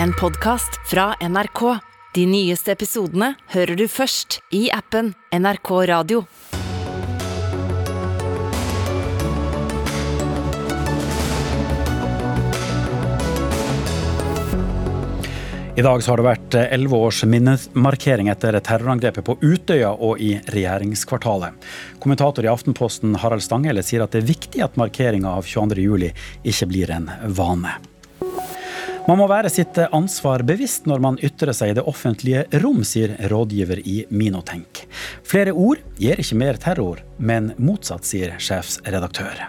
en podkast fra NRK. De nyeste episodene hører du først i appen NRK Radio. I dag har det vært elleve års minnemarkering etter terrorangrepet på Utøya og i regjeringskvartalet. Kommentator i Aftenposten Harald Stanghelle sier at det er viktig at markeringa av 22.07 ikke blir en vane. Man må være sitt ansvar bevisst når man ytrer seg i det offentlige rom, sier rådgiver i Minotenk. Flere ord gir ikke mer terror, men motsatt, sier sjefsredaktør.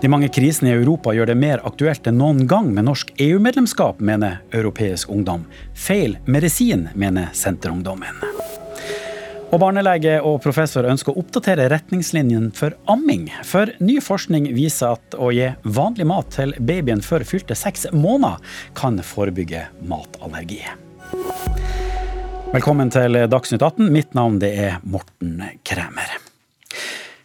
De mange krisene i Europa gjør det mer aktuelt enn noen gang med norsk EU-medlemskap, mener Europeisk Ungdom. Feil medisin, mener Senterungdommen. Og Barnelege og professor ønsker å oppdatere retningslinjen for amming. For ny forskning viser at å gi vanlig mat til babyen før fylte seks måneder kan forebygge matallergi. Velkommen til Dagsnytt 18. Mitt navn er Morten Kræmer.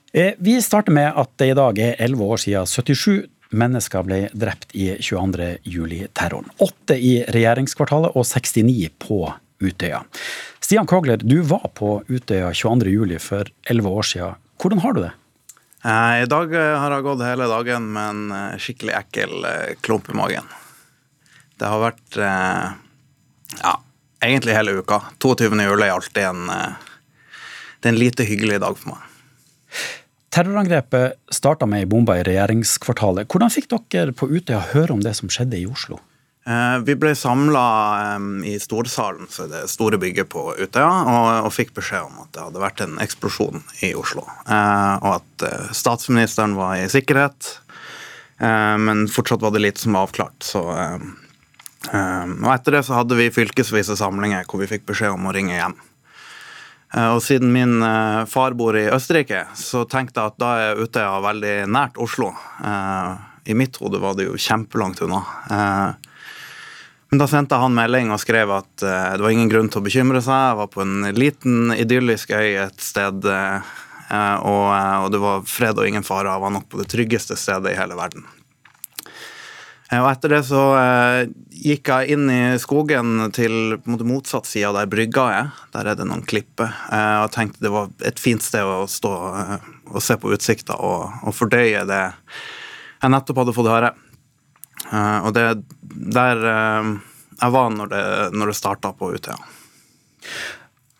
Eh, vi starter med at det i dag er elleve år siden 77 mennesker ble drept i 22. juli-terroren. Åtte i regjeringskvartalet og 69 på Utøya. Stian Kogler, du var på Utøya 22. juli for elleve år siden. Hvordan har du det? Eh, I dag eh, har jeg gått hele dagen med en skikkelig ekkel klump i magen. Det har vært ja, egentlig hele uka. 22. juli er alltid en, det er en lite hyggelig dag for meg. Terrorangrepet starta med ei bombe i regjeringskvartalet. Hvordan fikk dere på Utøya høre om det som skjedde i Oslo? Eh, vi ble samla eh, i storsalen, så det store bygget på Utøya, og, fikk beskjed om at det hadde vært en eksplosjon i Oslo. Eh, og at statsministeren var i sikkerhet, men fortsatt var det lite som var avklart. Så, og etter det så hadde vi fylkesvise samlinger hvor vi fikk beskjed om å ringe hjem. Og siden min far bor i Østerrike, så tenkte jeg at da er Utøya veldig nært Oslo. I mitt hode var det jo kjempelangt unna. Men da sendte jeg han melding og skrev at det var ingen grunn til å bekymre seg. Jeg var på en liten, idyllisk øy et sted, og det var fred og ingen fare. Jeg var nok på det tryggeste stedet i hele verden. Eh, og etter det så eh, gikk jeg inn i skogen til måte, motsatt side der brygga er. Der er det noen klipper. Eh, og tenkte det var et fint sted å stå eh, og se på utsikta og, og, fordøye det jeg nettopp hadde fått høre. Eh, og det der eh, jeg var når det, når det starta på Utøya.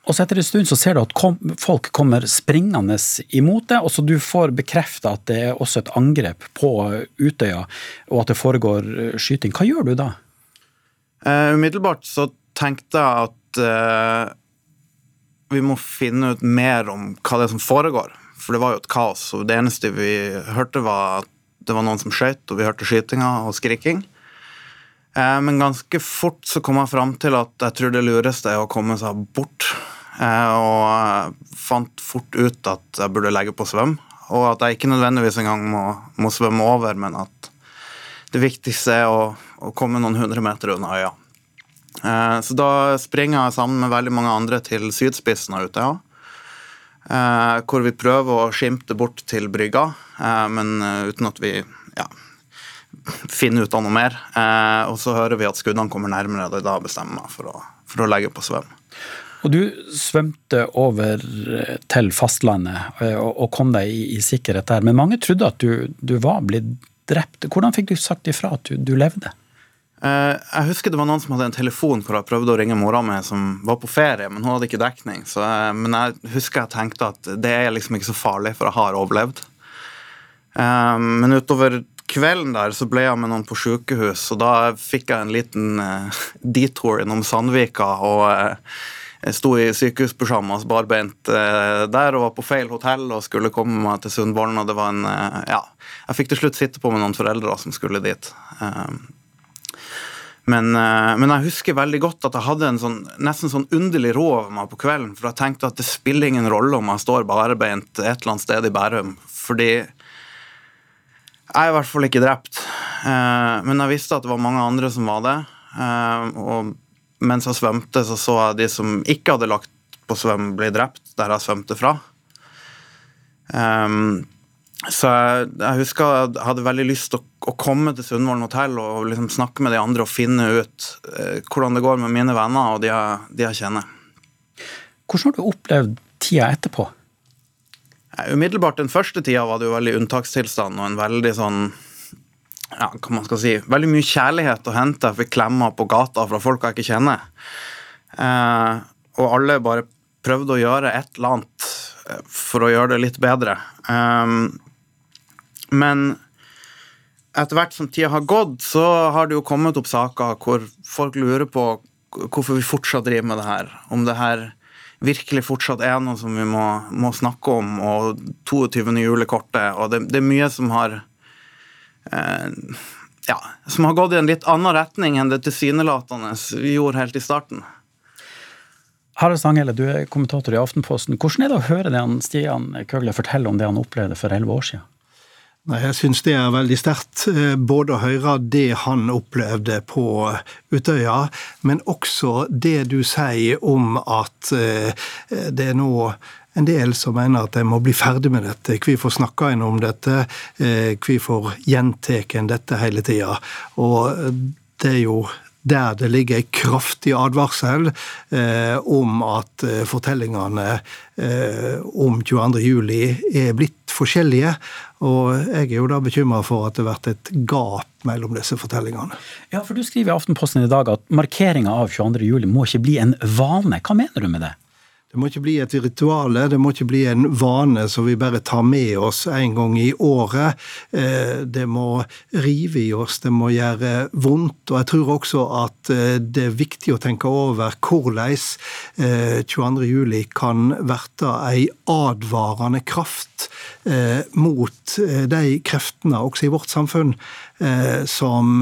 Og så etter en stund så ser du at kom, folk kommer springende imot det, og så du får bekrefta at det er også et angrep på Utøya, og at det foregår eh, skyting. Hva gjør du da? Uh, umiddelbart så tenkte jeg at uh, vi må finne ut mer om hva det er som foregår. For det var jo et kaos, og det eneste vi hørte, var at det var noen som skøyt, og vi hørte skytinga og skriking. Men ganske fort så kom jeg fram til at jeg tror det lureste er å komme seg bort Eh, og fant fort ut at jeg burde legge på svøm. Og at jeg ikke nødvendigvis engang må, må svømme over, men at det viktigste er å, å komme noen hundre meter unna øya. Eh, så da springer jeg sammen med veldig mange andre til sydspissen av Utøya. Eh, hvor vi prøver å skimte bort til brygga, men uten at vi ja, finner ut av noe mer. Og så hører vi at skuddene kommer nærmere, og da bestemmer jeg meg for å, for å legge på svøm. Og du svømte over eh, til fastlandet eh, og kom deg i, i sikkerhet der. Men mange trodde at du, du, var blitt drept. Hvordan fikk du sagt ifra at du, du levde? Eh, jeg husker det var noen som hadde en telefon hvor jeg prøvde å ringe mora mi, som var på ferie, men hun hadde ikke dekning. Så, men jeg husker jeg tenkte at det er liksom ikke så farlig, for jeg har overlevd. Men utover kvelden der så ble jeg med noen på sykehus, og da fikk jeg en liten detour innom Sandvika. og jeg sto i sykehuspysjamas barbeint eh, der og var på feil hotell og skulle komme meg til Sundvolden. Og det var en eh, Ja. Jeg fikk til slutt sitte på med noen foreldre som skulle dit. Eh, men, men, jeg husker veldig godt at jeg hadde en sånn, nesten sånn underlig ro over meg på kvelden. For jeg tenkte at det spiller ingen rolle om jeg står barbeint et eller annet sted i Bærum. Fordi jeg er i hvert fall ikke drept. Men jeg visste at det var mange andre som var det. Og mens jeg svømte, så så jeg de som ikke hadde lagt på svøm, bli drept der jeg svømte fra. Um, så jeg, jeg husker jeg hadde veldig lyst til å, å komme til Sundvolden hotell og liksom snakke med de andre og finne ut eh, hvordan det går med mine venner og de jeg, de jeg kjenner. Hvordan har du opplevd tida etterpå? Umiddelbart den første tida var det jo veldig unntakstilstand og en veldig sånn ja, hva man skal si, veldig mye kjærlighet å hente. Jeg fikk klemmer på gata fra folk jeg ikke kjenner. Eh, og alle bare prøvde å gjøre et eller annet eh, for å gjøre det litt bedre. Eh, men etter hvert som tida har gått, så har det jo kommet opp saker hvor folk lurer på hvorfor vi fortsatt driver med det her. Om det her virkelig fortsatt er noe som vi må, må snakke om, og 22. juli-kortet. Og det, det, er mye som har eh, ja, som har gått i en litt annen retning enn det tilsynelatende vi gjorde helt i starten. Harald Stanghelle, du er kommentator i Aftenposten. Hvordan er det å høre det han Stian Køgle fortelle om det han opplevde for elleve år siden? Nei, Jeg syns det er veldig sterkt. Eh, både å høre det han opplevde på Utøya, men også det du sier om at eh, det er nå en del som mener at de må bli ferdig med dette. Hvorfor snakker en om dette? Eh, hvorfor gjentar en dette hele tida? Og det er jo der det ligger en kraftig advarsel eh, om at eh, fortellingene eh, om 22.07 er blitt forskjellige. Og jeg er jo da bekymra for at det har vært et gap mellom disse fortellingene. Ja, for Du skriver i Aftenposten i dag at markeringa av 22.07 må ikke bli en vane. Hva mener du med det? Det må ikke bli et rituale, det må ikke bli en vane som vi bare tar med oss en gang i året. Eh, det må rive i oss, det må gjøre vondt. Og jeg tror også at eh, det er viktig å tenke over hvordan 22.07 eh, kan verte ei advarende kraft mot de kreftene også i vårt samfunn som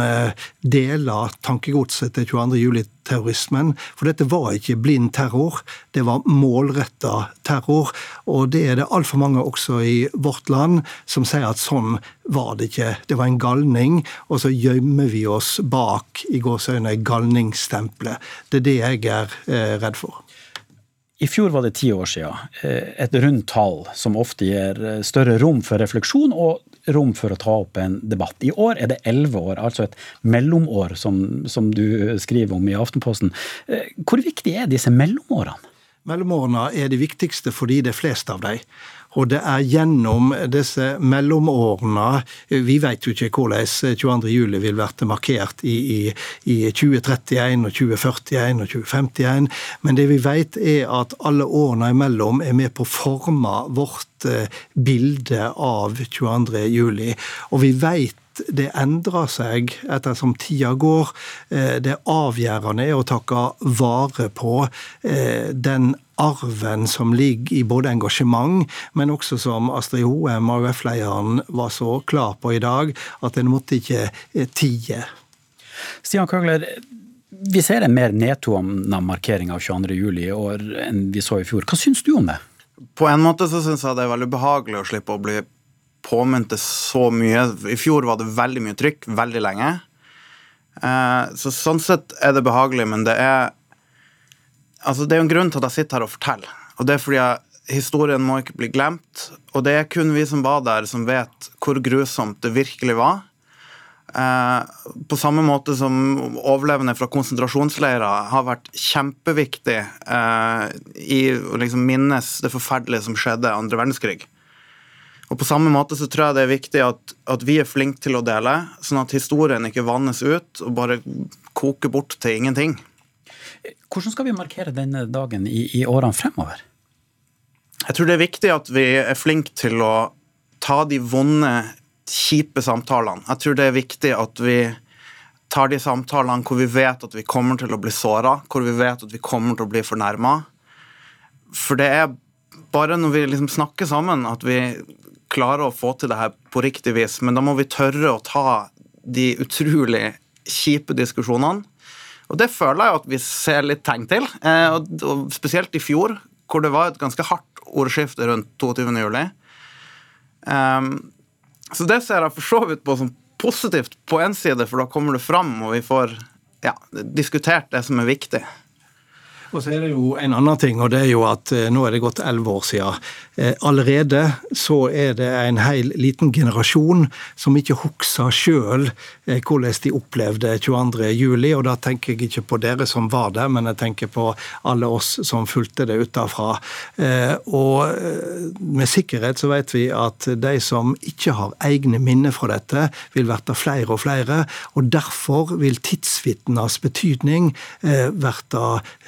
deler tankegodset til 22.07 terrorismen. For dette var ikke blind terror, det var målretta terror. Og det er det altfor mange også i vårt land som sier at sånn var det ikke. Det var en galning, og så gjemmer vi oss bak i gåseøyne galningsstempelet. Det er det jeg er eh, redd for. I fjor var det ti år siden. Eh, et rundt tall som ofte gir eh, større rom for refleksjon og rom for å ta opp en debatt. I år er det elleve år, altså et mellomår, som, som, du skriver om i Aftenposten. Eh, hvor viktig er disse mellomårene? Mellomårene er de viktigste fordi det er flest av dem. Og det er gjennom disse mellomårene Vi vet jo ikke hvordan 22.07 vil bli markert i, i, i, 2031 og 2041 og 2051, men det vi vet er at alle årene imellom er med på å forme vårt eh, bilde av 22.07. Og vi vet det endrer seg etter som tida går. Eh, det avgjørende er å takke vare på eh, den arven som ligger i både engasjement, men også som Astrid Hoem, AUF-lederen, var så klar på i dag, at en måtte ikke eh, tie. Stian Køgler, vi ser en mer nedtona markering av 22.07 i år enn vi så i fjor. Hva syns du om det? På en måte så syns jeg det er veldig behagelig å slippe å bli påminnet så mye. I fjor var det veldig mye trykk veldig lenge. Eh, så sånn sett er det behagelig, men det er Altså, det er jo en grunn til at jeg sitter her og forteller. Og det er fordi jeg, historien må ikke bli glemt. Og det er kun vi som var der, som vet hvor grusomt det virkelig var. Eh, på samme måte som overlevende fra konsentrasjonsleirer har vært kjempeviktig eh, i å liksom minnes det forferdelige som skjedde andre verdenskrig. Og På samme måte så tror jeg det er viktig at, at vi er flinke til å dele, sånn at historien ikke vannes ut og bare koker bort til ingenting. Hvordan skal vi markere denne dagen i, i årene fremover? Jeg tror det er viktig at vi er flinke til å ta de vonde, kjipe samtalene. Jeg tror det er viktig at vi tar de samtalene hvor vi vet at vi kommer til å bli såra, hvor vi vet at vi kommer til å bli fornærma. For det er bare når vi liksom snakker sammen at vi klarer å få til det her på riktig vis. Men da må vi tørre å ta de utrolig kjipe diskusjonene og det føler jeg at vi ser litt tegn til. Eh, og spesielt i fjor, hvor det var et ganske hardt ordskifte rundt 22. juli. Ehm, så det ser jeg for så vidt på som positivt på én side, for da kommer det fram, og vi får ja, diskutert det som er viktig. Og så er det jo en annen ting, og det er jo at eh, nå er det gått elleve år siden. Eh, allerede så er det en hel liten generasjon som ikke husker sjøl eh, hvordan de opplevde 22. juli, og da tenker jeg ikke på dere som var der, men jeg tenker på alle oss som fulgte det utafra. Og med sikkerhet så vet vi at de som ikke har egne minner fra dette, vil bli flere og flere, og derfor vil tidsvitners betydning bli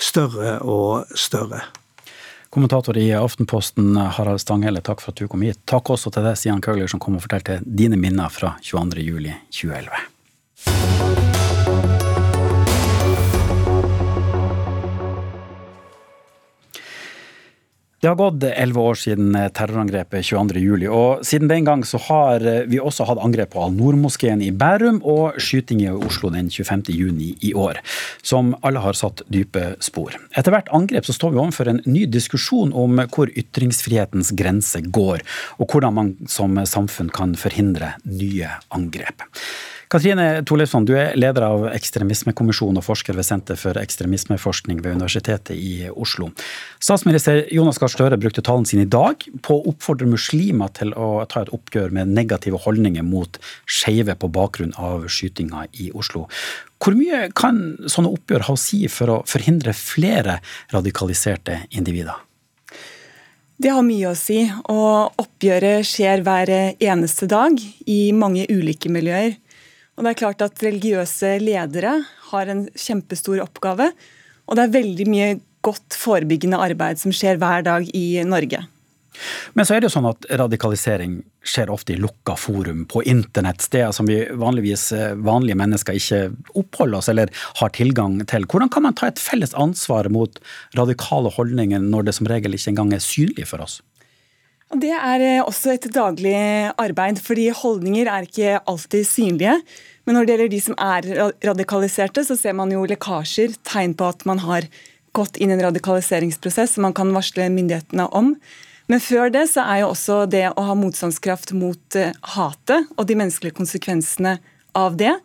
større større og større. Kommentator i Aftenposten, Harald Stanghelle, takk for at du kom hit. Takk også til deg, Sian Køgler, som kom og fortalte dine minner fra 22.07.2011. Det har gått elleve år siden terrorangrepet 22.07, og siden den gang så har vi også hatt angrep på Al-Noor-moskeen i Bærum og skyting i Oslo den 25.6 i år, som alle har satt dype spor. Etter hvert angrep så står vi overfor en ny diskusjon om hvor ytringsfrihetens grense går, og hvordan man som samfunn kan forhindre nye angrep. Katrine Thorleifsson, du er leder av Ekstremismekommisjonen og forsker ved Senter for ekstremismeforskning ved Universitetet i Oslo. Statsminister Jonas Gahr Støre brukte talen sin i dag på å oppfordre muslimer til å ta et oppgjør med negative holdninger mot skeive på bakgrunn av skytinga i Oslo. Hvor mye kan sånne oppgjør ha å si for å forhindre flere radikaliserte individer? Det har mye å si, og oppgjøret skjer hver eneste dag i mange ulike miljøer. Og det er klart at Religiøse ledere har en kjempestor oppgave. Og det er veldig mye godt forebyggende arbeid som skjer hver dag i Norge. Men så er det jo sånn at radikalisering skjer ofte i lukka forum på internett, steder som vi vanligvis eh, vanlige mennesker ikke oppholder oss eller har tilgang til. Hvordan kan man ta et felles ansvar mot radikale holdninger når det som regel ikke engang er synlig for oss? Det er eh, også et daglig arbeid, fordi holdninger er ikke alltid synlige. Men når det gjelder de som er radikaliserte, så ser man jo lekkasjer, tegn på at man har gått inn i en radikaliseringsprosess som man kan varsle myndighetene om. Men før det så er jo også det å ha motstandskraft mot uh, hatet og de menneskelige konsekvensene av det.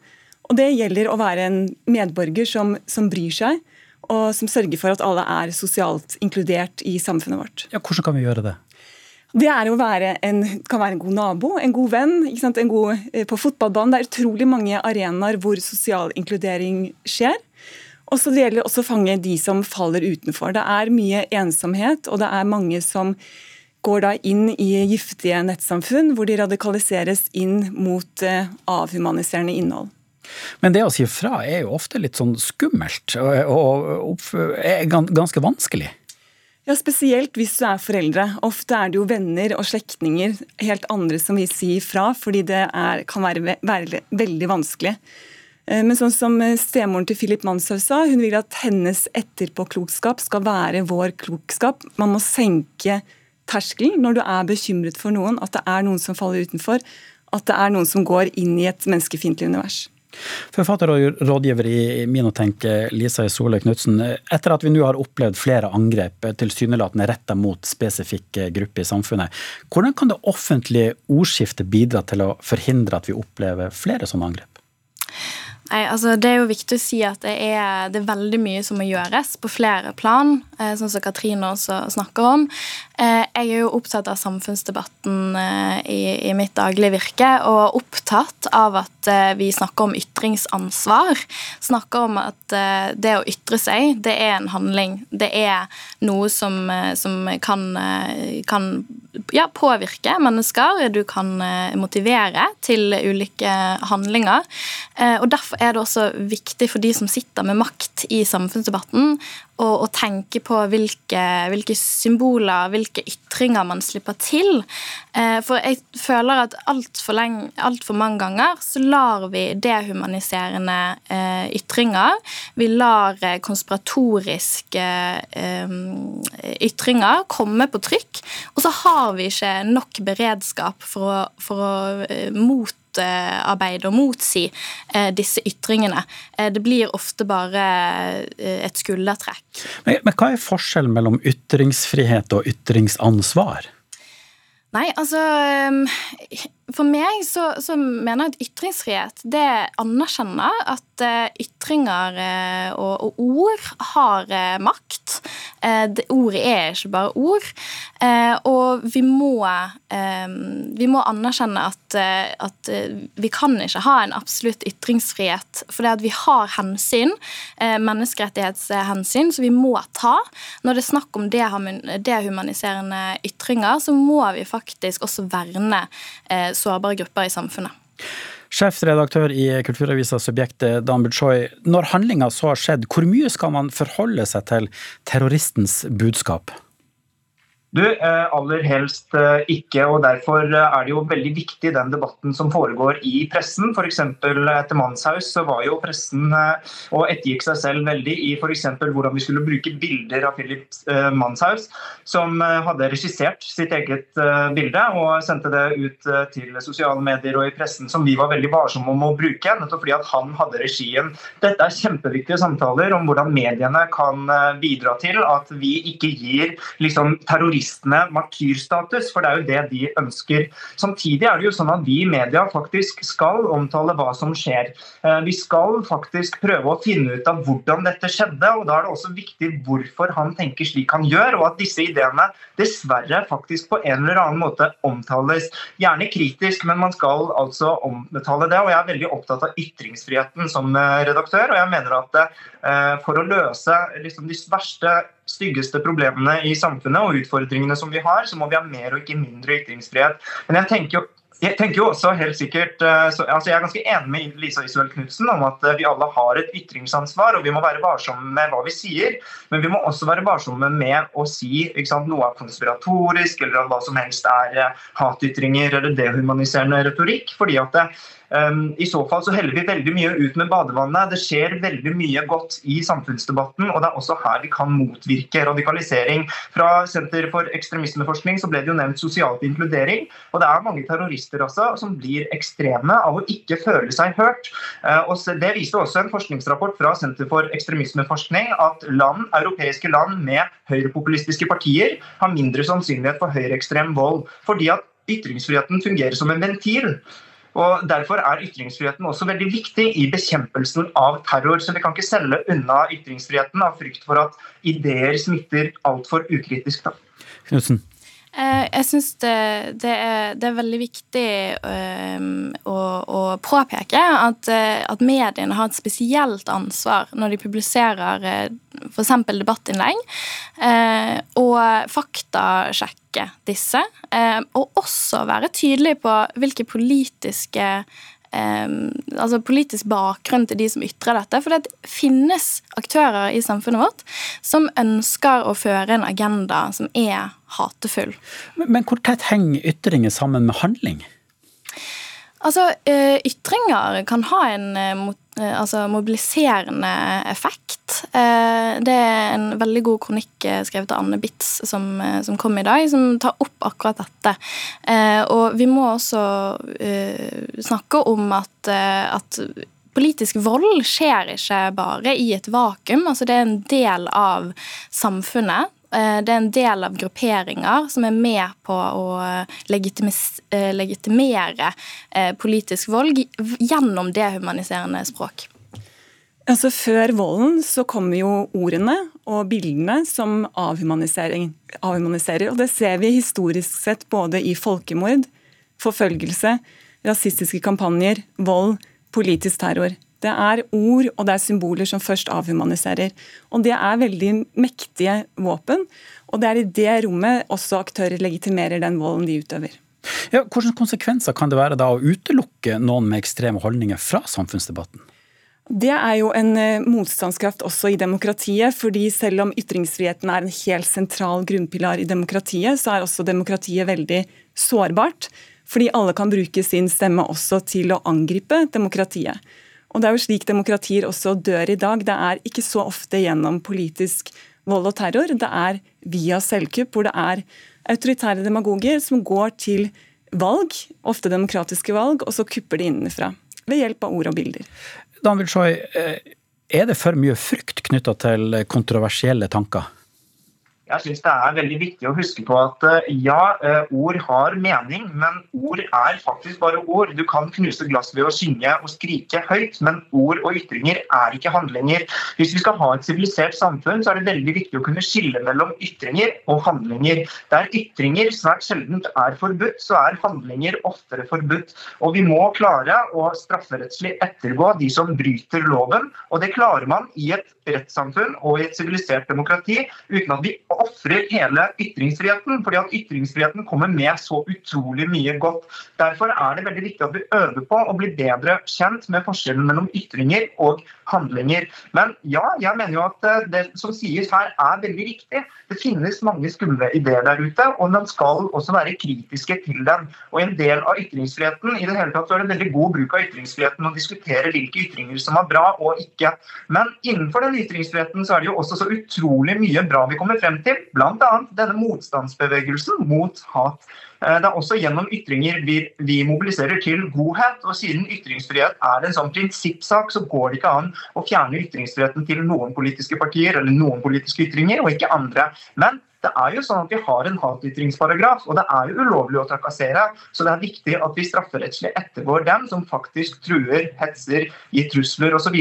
Og det gjelder å være en medborger som, som bryr seg, og som sørger for at alle er sosialt inkludert i samfunnet vårt. Ja, Hvordan kan vi gjøre det? Det er å være en, kan være en god nabo, en god venn. En god, eh, på fotballbanen det er utrolig mange arenaer hvor sosial inkludering skjer. Og så Det gjelder også å fange de som faller utenfor. Det er mye ensomhet, og det er mange som går da inn i giftige nettsamfunn, hvor de radikaliseres inn mot eh, avhumaniserende innhold. Men det å si fra er jo ofte litt sånn skummelt, og, og, og ganske vanskelig. Ja, Spesielt hvis du er foreldre. Ofte er det jo venner og slektninger, helt andre som vil si ifra, fordi det er, kan være, være, veldig vanskelig. Eh, men sånn som eh, stemoren til Philip Manshaug sa, hun vil at hennes etterpåklokskap skal være vår klokskap. Man må senke terskelen når du er bekymret for noen, at det er noen som faller utenfor. At det er noen som går inn i et menneskefiendtlig univers. Forfatter og rådgiver i Minotenk, Lisa Soløy Knutsen. Etter at vi nå har opplevd flere angrep tilsynelatende retta mot spesifikke grupper i samfunnet, hvordan kan det offentlige ordskiftet bidra til å forhindre at vi opplever flere sånne angrep? Nei, altså Det er jo viktig å si at det er, det er, veldig mye som må gjøres på flere plan, eh, sånn som Katrine også snakker om. Eh, jeg er jo opptatt av samfunnsdebatten eh, i, i mitt daglige virke, og opptatt av at vi snakker om ytringsansvar. Snakker om at det å ytre seg, det er en handling. Det er noe som, som kan, kan ja, påvirke mennesker. Du kan motivere til ulike handlinger. Og Derfor er det også viktig for de som sitter med makt i samfunnsdebatten, å, å tenke på hvilke, hvilke, symboler, hvilke ytringer man slipper til. Eh, for jeg føler at altfor alt for mange ganger så lar vi dehumaniserende eh, ytringer, vi lar eh, konspiratoriske ytringer komme på trykk, og så har vi ikke nok beredskap for å, for å mot motarbeide og motsi eh, disse ytringene. Eh, det blir ofte bare eh, et skuldertrekk. Men, men hva er forskjellen mellom ytringsfrihet og ytringsansvar? Nei, altså For meg så, så mener jeg at ytringsfrihet det anerkjenner at ytringer og, og ord har makt. Det, ordet er ikke bare ord. Og vi må, vi må anerkjenne at, at vi kan ikke ha en absolutt ytringsfrihet. For det at vi har hensyn, menneskerettighetshensyn, som vi må ta. Når det er snakk om dehumaniserende ytringer, så må vi faktisk også verne sårbare grupper i samfunnet. Sjefredaktør i kulturavisa Subjektet, Dan Butchoy. Når handlinga så har skjedd, hvor mye skal man forholde seg til terroristens budskap? Du, eh, aller helst eh, ikke. og Derfor eh, er det jo veldig viktig den debatten som foregår i pressen. F.eks. etter Mannshaus så var jo pressen og ettergikk seg selv veldig i f.eks. hvordan vi skulle bruke bilder av Philip Manshaus, som hadde regissert sitt eget bilde og sendte det ut til sosiale medier og i pressen, som vi var veldig varsomme om å bruke, nettopp fordi at han hadde regien. Dette er kjempeviktige samtaler om hvordan mediene kan bidra til at vi ikke gir liksom, terrorister terroristene martyrstatus, for det er jo det de ønsker. Samtidig er det jo sånn at vi i media faktisk skal omtale hva som skjer. Eh, vi skal faktisk prøve å finne ut av hvordan dette skjedde, og da er det også viktig hvorfor han tenker slik han gjør, og at disse ideene dessverre faktisk på en eller annen måte omtales. Gjerne kritisk, men man skal altså omtale det. Og jeg er veldig opptatt av ytringsfriheten som eh, redaktør, og jeg mener at eh, for å løse liksom, de verste styggeste problemene i samfunnet og utfordringene som vi har, så må vi ha mer og ikke mindre ytringsfrihet. Men jeg tenker jo jeg tenker jo også helt sikkert, eh, så, altså Jeg er ganske enig med Lisa Isuel Knutsen om at eh, vi alle har et ytringsansvar, og vi må være varsomme med hva vi sier. Men vi må også være varsomme med å si sant, noe er konspiratorisk, eller at hva som helst er eh, hatytringer eller dehumaniserende retorikk. fordi at det, I så fall så heller vi veldig mye ut med badevannet. Det skjer veldig mye godt i samfunnsdebatten, og det er også her vi kan motvirke radikalisering. Fra Senter for ekstremismeforskning så ble det jo nevnt sosialt inkludering. Og det er mange terrorister også som blir ekstreme av å ikke føle seg hørt. Eh, og Det viste også en forskningsrapport fra Senter for ekstremismeforskning at land, europeiske land med høyrepopulistiske partier har mindre sannsynlighet for høyreekstrem vold. fordi at ytringsfriheten fungerer som en ventil. Og Derfor er ytringsfriheten også veldig viktig i bekjempelsen av terror. Så vi kan ikke selge unna ytringsfriheten av frykt for at ideer smitter altfor ukritisk. Knudsen. Eh, jeg syns det, det, det, er veldig viktig um, å, å, påpeke at, eh, at, mediene har et spesielt ansvar når de publiserer f.eks. debattinnlegg, og faktasjekke disse. Og også være tydelig på hvilke politiske Um, altså politisk bakgrunn til de som ytrer dette. For det finnes aktører i samfunnet vårt som ønsker å føre en agenda som er hatefull. Men, men hvor tett henger ytringer sammen med handling? Altså, eh, Ytringer kan ha en eh, altså, mobiliserende effekt. Det er en veldig god kronikk skrevet av Anne Bitz som, som, kom i dag, som tar opp akkurat dette. Og vi må også snakke om at, at politisk vold skjer ikke bare i et vakuum. altså Det er en del av samfunnet. Eh, det er en del av grupperinger som er med på å eh, legitimere eh, politisk vold gjennom dehumaniserende språk. Altså Før volden så kommer jo ordene og bildene som avhumaniserer. Og det ser vi historisk sett både i folkemord, forfølgelse, rasistiske kampanjer, vold, politisk terror. Det er ord og det er symboler som først avhumaniserer. Og Det er veldig mektige våpen, og det er i det rommet også aktører legitimerer den volden de utøver. Ja, hvilke konsekvenser kan det være da å utelukke noen med ekstreme holdninger fra samfunnsdebatten? Det er jo en eh, motstandskraft også i demokratiet. fordi Selv om ytringsfriheten er en helt sentral grunnpilar i demokratiet, så er også demokratiet veldig sårbart. Fordi alle kan bruke sin stemme også til å angripe demokratiet. Og Det er jo slik demokratier også dør i dag. Det er ikke så ofte gjennom politisk vold og terror. Det er via selvkupp, hvor det er autoritære demagoger som går til valg, ofte demokratiske valg, og så kupper de innenfra. Ved hjelp av ord og bilder. Dan Wilshoy, eh, er det for mye frykt knytta til kontroversielle tanker? Jeg syns det er veldig viktig å huske på at eh, ja, eh, ord har mening, men ord er faktisk bare ord. Du kan knuse glass ved å synge og skrike høyt, men ord og ytringer er ikke handlinger. Hvis vi skal ha et sivilisert samfunn, så er det veldig viktig å kunne skille mellom ytringer og handlinger. Der ytringer svært sjelden er forbudt, så er handlinger oftere forbudt. Og vi må klare å strafferettslig ettergå de som bryter loven, og det klarer man i et rettssamfunn og i et sivilisert demokrati uten at vi ofrer hele ytringsfriheten. fordi at ytringsfriheten kommer med så utrolig mye godt. Derfor er det veldig viktig at vi øver på å bli bedre kjent med forskjellen mellom ytringer og handlinger. Men ja, jeg mener jo at eh, det som sies her er veldig riktig. Det finnes mange skumle ideer der ute, og man skal også være kritiske til dem. Og en del av ytringsfriheten i det hele tatt så er det veldig god bruk av ytringsfriheten å diskutere hvilke ytringer som er bra og ikke. Men innenfor den ytringsfriheten så er det jo også så utrolig mye bra vi kommer frem til, bl.a. denne motstandsbevegelsen mot hat. Eh, det er også gjennom ytringer vi, vi, mobiliserer til godhet. og Siden ytringsfrihet er en sånn prinsippsak, så går det ikke an å fjerne ytringsfriheten til noen politiske partier eller noen politiske ytringer, og ikke andre. Men det er jo sånn at vi har en hatytringsparagraf, og det er jo ulovlig å trakassere. Så det er viktig at vi strafferettslig ettergår dem som faktisk truer, hetser, gir trusler osv.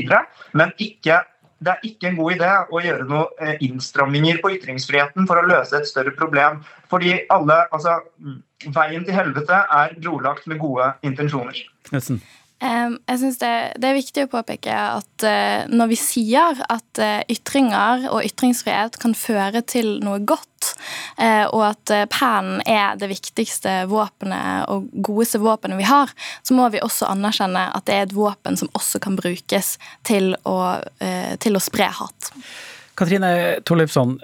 Men ikke det er ikke en god idé å gjøre noen eh, innstramminger på ytringsfriheten for å løse et større problem. Fordi alle, altså, Veien til helvete er brolagt med gode intensjoner. Knudsen. Jeg synes det, det, er viktig å påpeke at uh, når vi sier at uh, ytringer og ytringsfrihet kan føre til noe godt, uh, og at pennen er det viktigste våpenet og godeste våpenet vi har, så må vi også anerkjenne at det er et våpen som også kan brukes til å, til å spre hat. Katrine Torleifsson,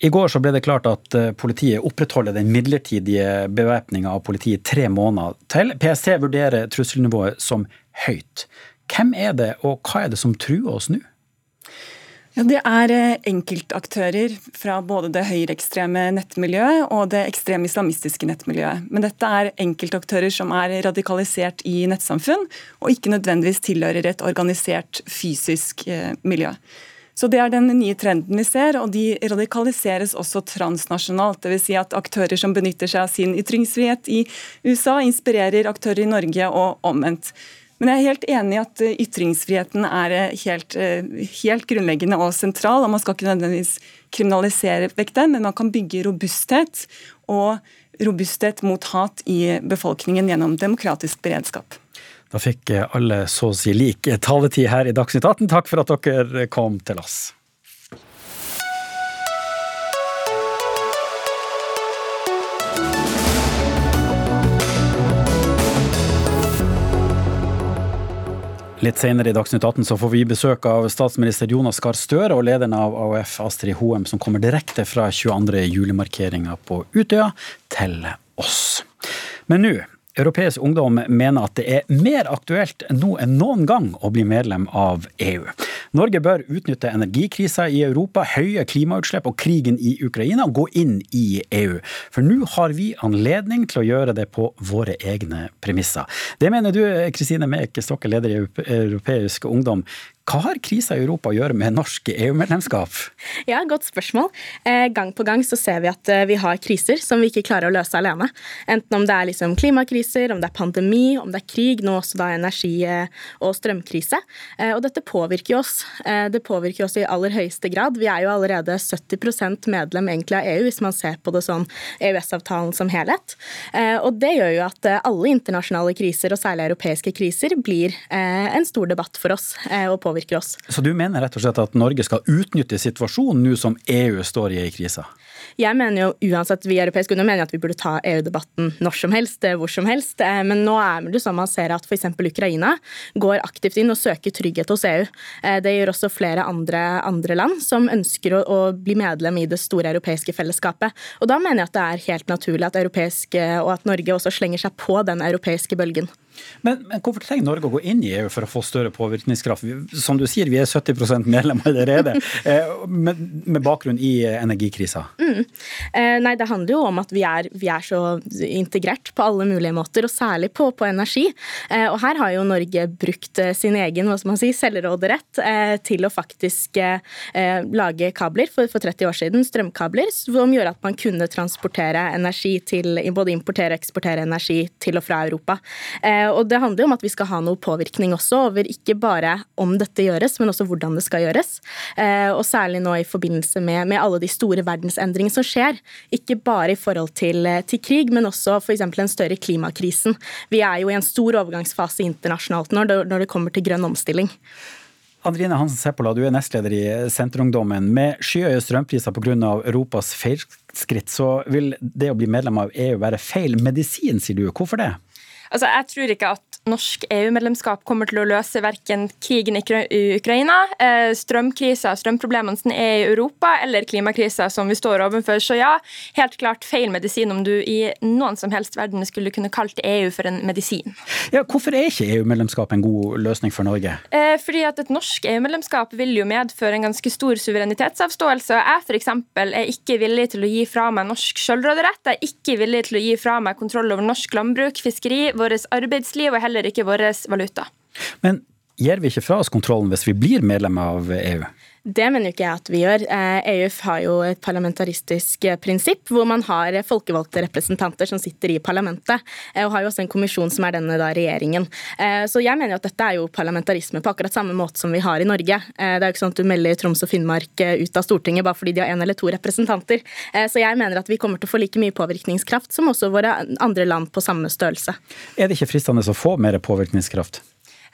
i går så ble det klart at eh, politiet opprettholder den midlertidige bevæpninga av politiet tre måneder til. PST vurderer trusselnivået som høyt. Hvem er det, og hva er det som truer oss nå? Ja, Det er eh, enkeltaktører fra både det høyreekstreme nettmiljøet og det ekstreme islamistiske nettmiljøet. Men dette er enkeltaktører som er radikalisert i nettsamfunn, og ikke nødvendigvis tilhører et organisert fysisk eh, miljø. Så Det er den nye trenden vi ser, og de radikaliseres også transnasjonalt. Dvs. Si at aktører som benytter seg av sin ytringsfrihet i USA, inspirerer aktører i Norge og omvendt. Men jeg er helt enig i at ytringsfriheten er helt, helt grunnleggende og sentral. og Man skal ikke nødvendigvis kriminalisere vekk den, men man kan bygge robusthet og robusthet mot hat i befolkningen gjennom demokratisk beredskap. Da fikk alle så å si lik taletid her i Dagsnytt 18. Takk for at dere kom til oss. Litt senere i Dagsnytt 18 så får vi besøk av statsminister Jonas Gahr Støre og lederen av AUF Astrid Hoem, som kommer direkte fra 22. julemarkeringa på Utøya til oss. Men nå Europeisk ungdom mener at det er mer aktuelt nå enn noen gang å bli medlem av EU. Norge bør utnytte energikrisa i Europa, høye klimautslipp og krigen i Ukraina og gå inn i EU. For nå har vi anledning til å gjøre det på våre egne premisser. Det mener du, Kristine Mek Stokke, leder i Europeisk ungdom. Hva har krisa i Europa å gjøre med norsk EU-medlemskap? Ja, Godt spørsmål. Eh, gang på gang så ser vi at eh, vi har kriser som vi ikke klarer å løse alene. Enten om det er liksom klimakriser, om det er pandemi, om det er krig, nå også da energi- eh, og strømkrise. Og dette påvirker oss. Det påvirker oss i aller høyeste grad. Vi er jo allerede 70% medlem egentlig av EU, hvis man ser på det sånn EØS-avtalen som helhet. Og det gjør jo at alle internasjonale kriser, og særlig europeiske kriser, blir en stor debatt for oss. og påvirker påvirker oss. Så du mener rett og slett at Norge skal utnytte situasjonen nå som EU står i ei krise? Jeg mener jo uansett, Vi i Europeisk Union mener at vi burde ta EU-debatten når som helst, eh, hvor som helst. Eh, men nå er det sånn man ser at f.eks. Ukraina går aktivt inn og søker trygghet hos EU. Eh, det gjør også flere andre, andre land som ønsker å, å, bli medlem i det store europeiske fellesskapet. Og Da mener jeg at det er helt naturlig at, europeisk, og at Norge også slenger seg på den europeiske bølgen. Men, men, hvorfor trenger Norge å gå inn i EU for å få større påvirkningskraft? Som du sier, vi er 70% medlem allerede, eh, med, med, bakgrunn i energikrisa. Mm. Eh, nei, det handler jo om at vi er, vi er, så integrert på alle mulige måter, og særlig på, på energi. Eh, og her har jo Norge brukt eh, sin egen hva skal man si, selvråderett eh, til å faktisk eh, lage kabler for, for 30 år siden, strømkabler, som gjør at man kunne transportere energi til både importere og eksportere energi til og fra Europa. Og det handler jo om at vi skal ha noe påvirkning også over ikke bare om dette gjøres, men også hvordan det skal gjøres. Eh, og særlig nå i forbindelse med, med alle de store verdensendringene som skjer. Ikke bare i forhold til, eh, til krig, men også f.eks. den større klimakrisen. Vi er jo i en stor overgangsfase internasjonalt nå når det kommer til grønn omstilling. Andrine Hansen Seppola, du er nestleder i Senterungdommen. Med skyhøye strømpriser pga. Europas feilskritt, så vil det å bli medlem av EU være feil medisin, sier du. Hvorfor det? Altså, jeg tror ikke at norsk EU-medlemskap kommer til å løse verken krigen i Ukraina, eh, strømkrisa, strømproblemene som er i Europa, eller klimakrisa som vi står overfor. Så ja, helt klart feil medisin om du i noen som helst verden skulle kunne kalt EU for en medisin. Ja, hvorfor er ikke EU-medlemskap en god løsning for Norge? Eh, fordi at et norsk EU-medlemskap vil jo medføre en ganske stor suverenitetsavståelse. Jeg f.eks. er ikke villig til å gi fra meg norsk selvråderett. Jeg er ikke villig til å gi fra meg kontroll over norsk landbruk, fiskeri, vårt arbeidsliv og heller ikke vår valuta. Men gir vi ikke fra oss kontrollen hvis vi blir medlem av EU? Det mener jo ikke jeg at vi gjør. EUF eh, e har jo et parlamentaristisk eh, prinsipp, hvor man har folkevalgte representanter som sitter i parlamentet, eh, og har jo også en kommisjon som er denne da regjeringen. Så jeg mener jo at dette er jo parlamentarisme på akkurat samme måte som vi har i Norge. Det er jo ikke sånn at du melder Troms og Finnmark ut av Stortinget bare fordi de har én eller to representanter. Så jeg mener at vi kommer til å få like mye påvirkningskraft som også våre andre land på samme størrelse. Er det ikke fristende å få mer påvirkningskraft?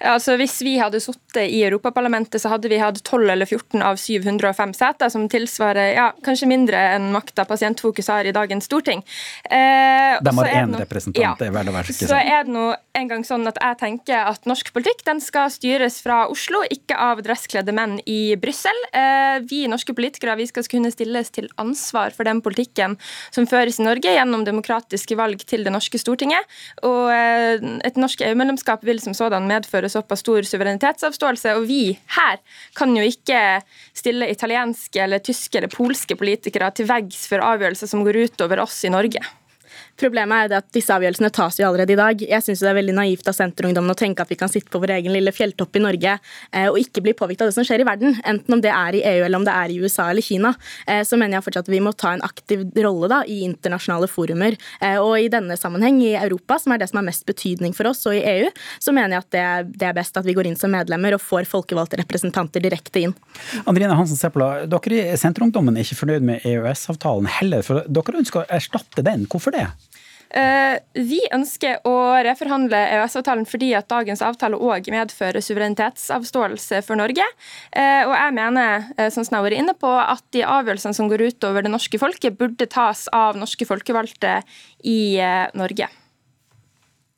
Altså, hvis vi hadde sittet i Europaparlamentet, så hadde vi hatt 12 eller 14 av 705 seter, som tilsvarer ja, kanskje mindre enn makta Pasientfokus har i dagens storting. Eh, De har én representant, ja, det er vel å merke Så er det nå en gang sånn at jeg tenker at norsk politikk den skal styres fra Oslo, ikke av dresskledde menn i Brussel. Eh, vi norske politikere vi skal kunne stilles til ansvar for den politikken som føres i Norge gjennom demokratiske valg til det norske Stortinget. Og eh, et norsk EU-medlemskap vil som sådan medføre såpass stor suverenitetsavståelse. Og vi her kan jo ikke stille italienske eller tyske eller polske politikere til veggs for avgjørelser som går utover oss i Norge. Problemet er at disse avgjørelsene tas jo allerede i dag. Jeg syns det er veldig naivt av Senterungdommen å tenke at vi kan sitte på vår egen lille fjelltopp i Norge eh, og ikke bli påvirket av det som skjer i verden. Enten om det er i EU eller om det er i USA eller Kina. Eh, så mener jeg fortsatt at vi må ta en aktiv rolle da, i internasjonale forumer. Eh, og i denne sammenheng, i Europa, som er det som har mest betydning for oss, og i EU, så mener jeg at det, er best at vi går inn som medlemmer og får folkevalgte representanter direkte inn. Andrine Hansen Seppola, dere i Senterungdommen er ikke fornøyd med EØS-avtalen heller, for dere ønsker å erstatte den. Hvorfor det? Eh, vi ønsker å reforhandle EØS-avtalen fordi at dagens avtale òg medfører suverenitetsavståelse for Norge. Eh, og jeg mener eh, som jeg har vært inne på, at de avgjørelsene som går utover det norske folket, burde tas av norske folkevalgte i Norge.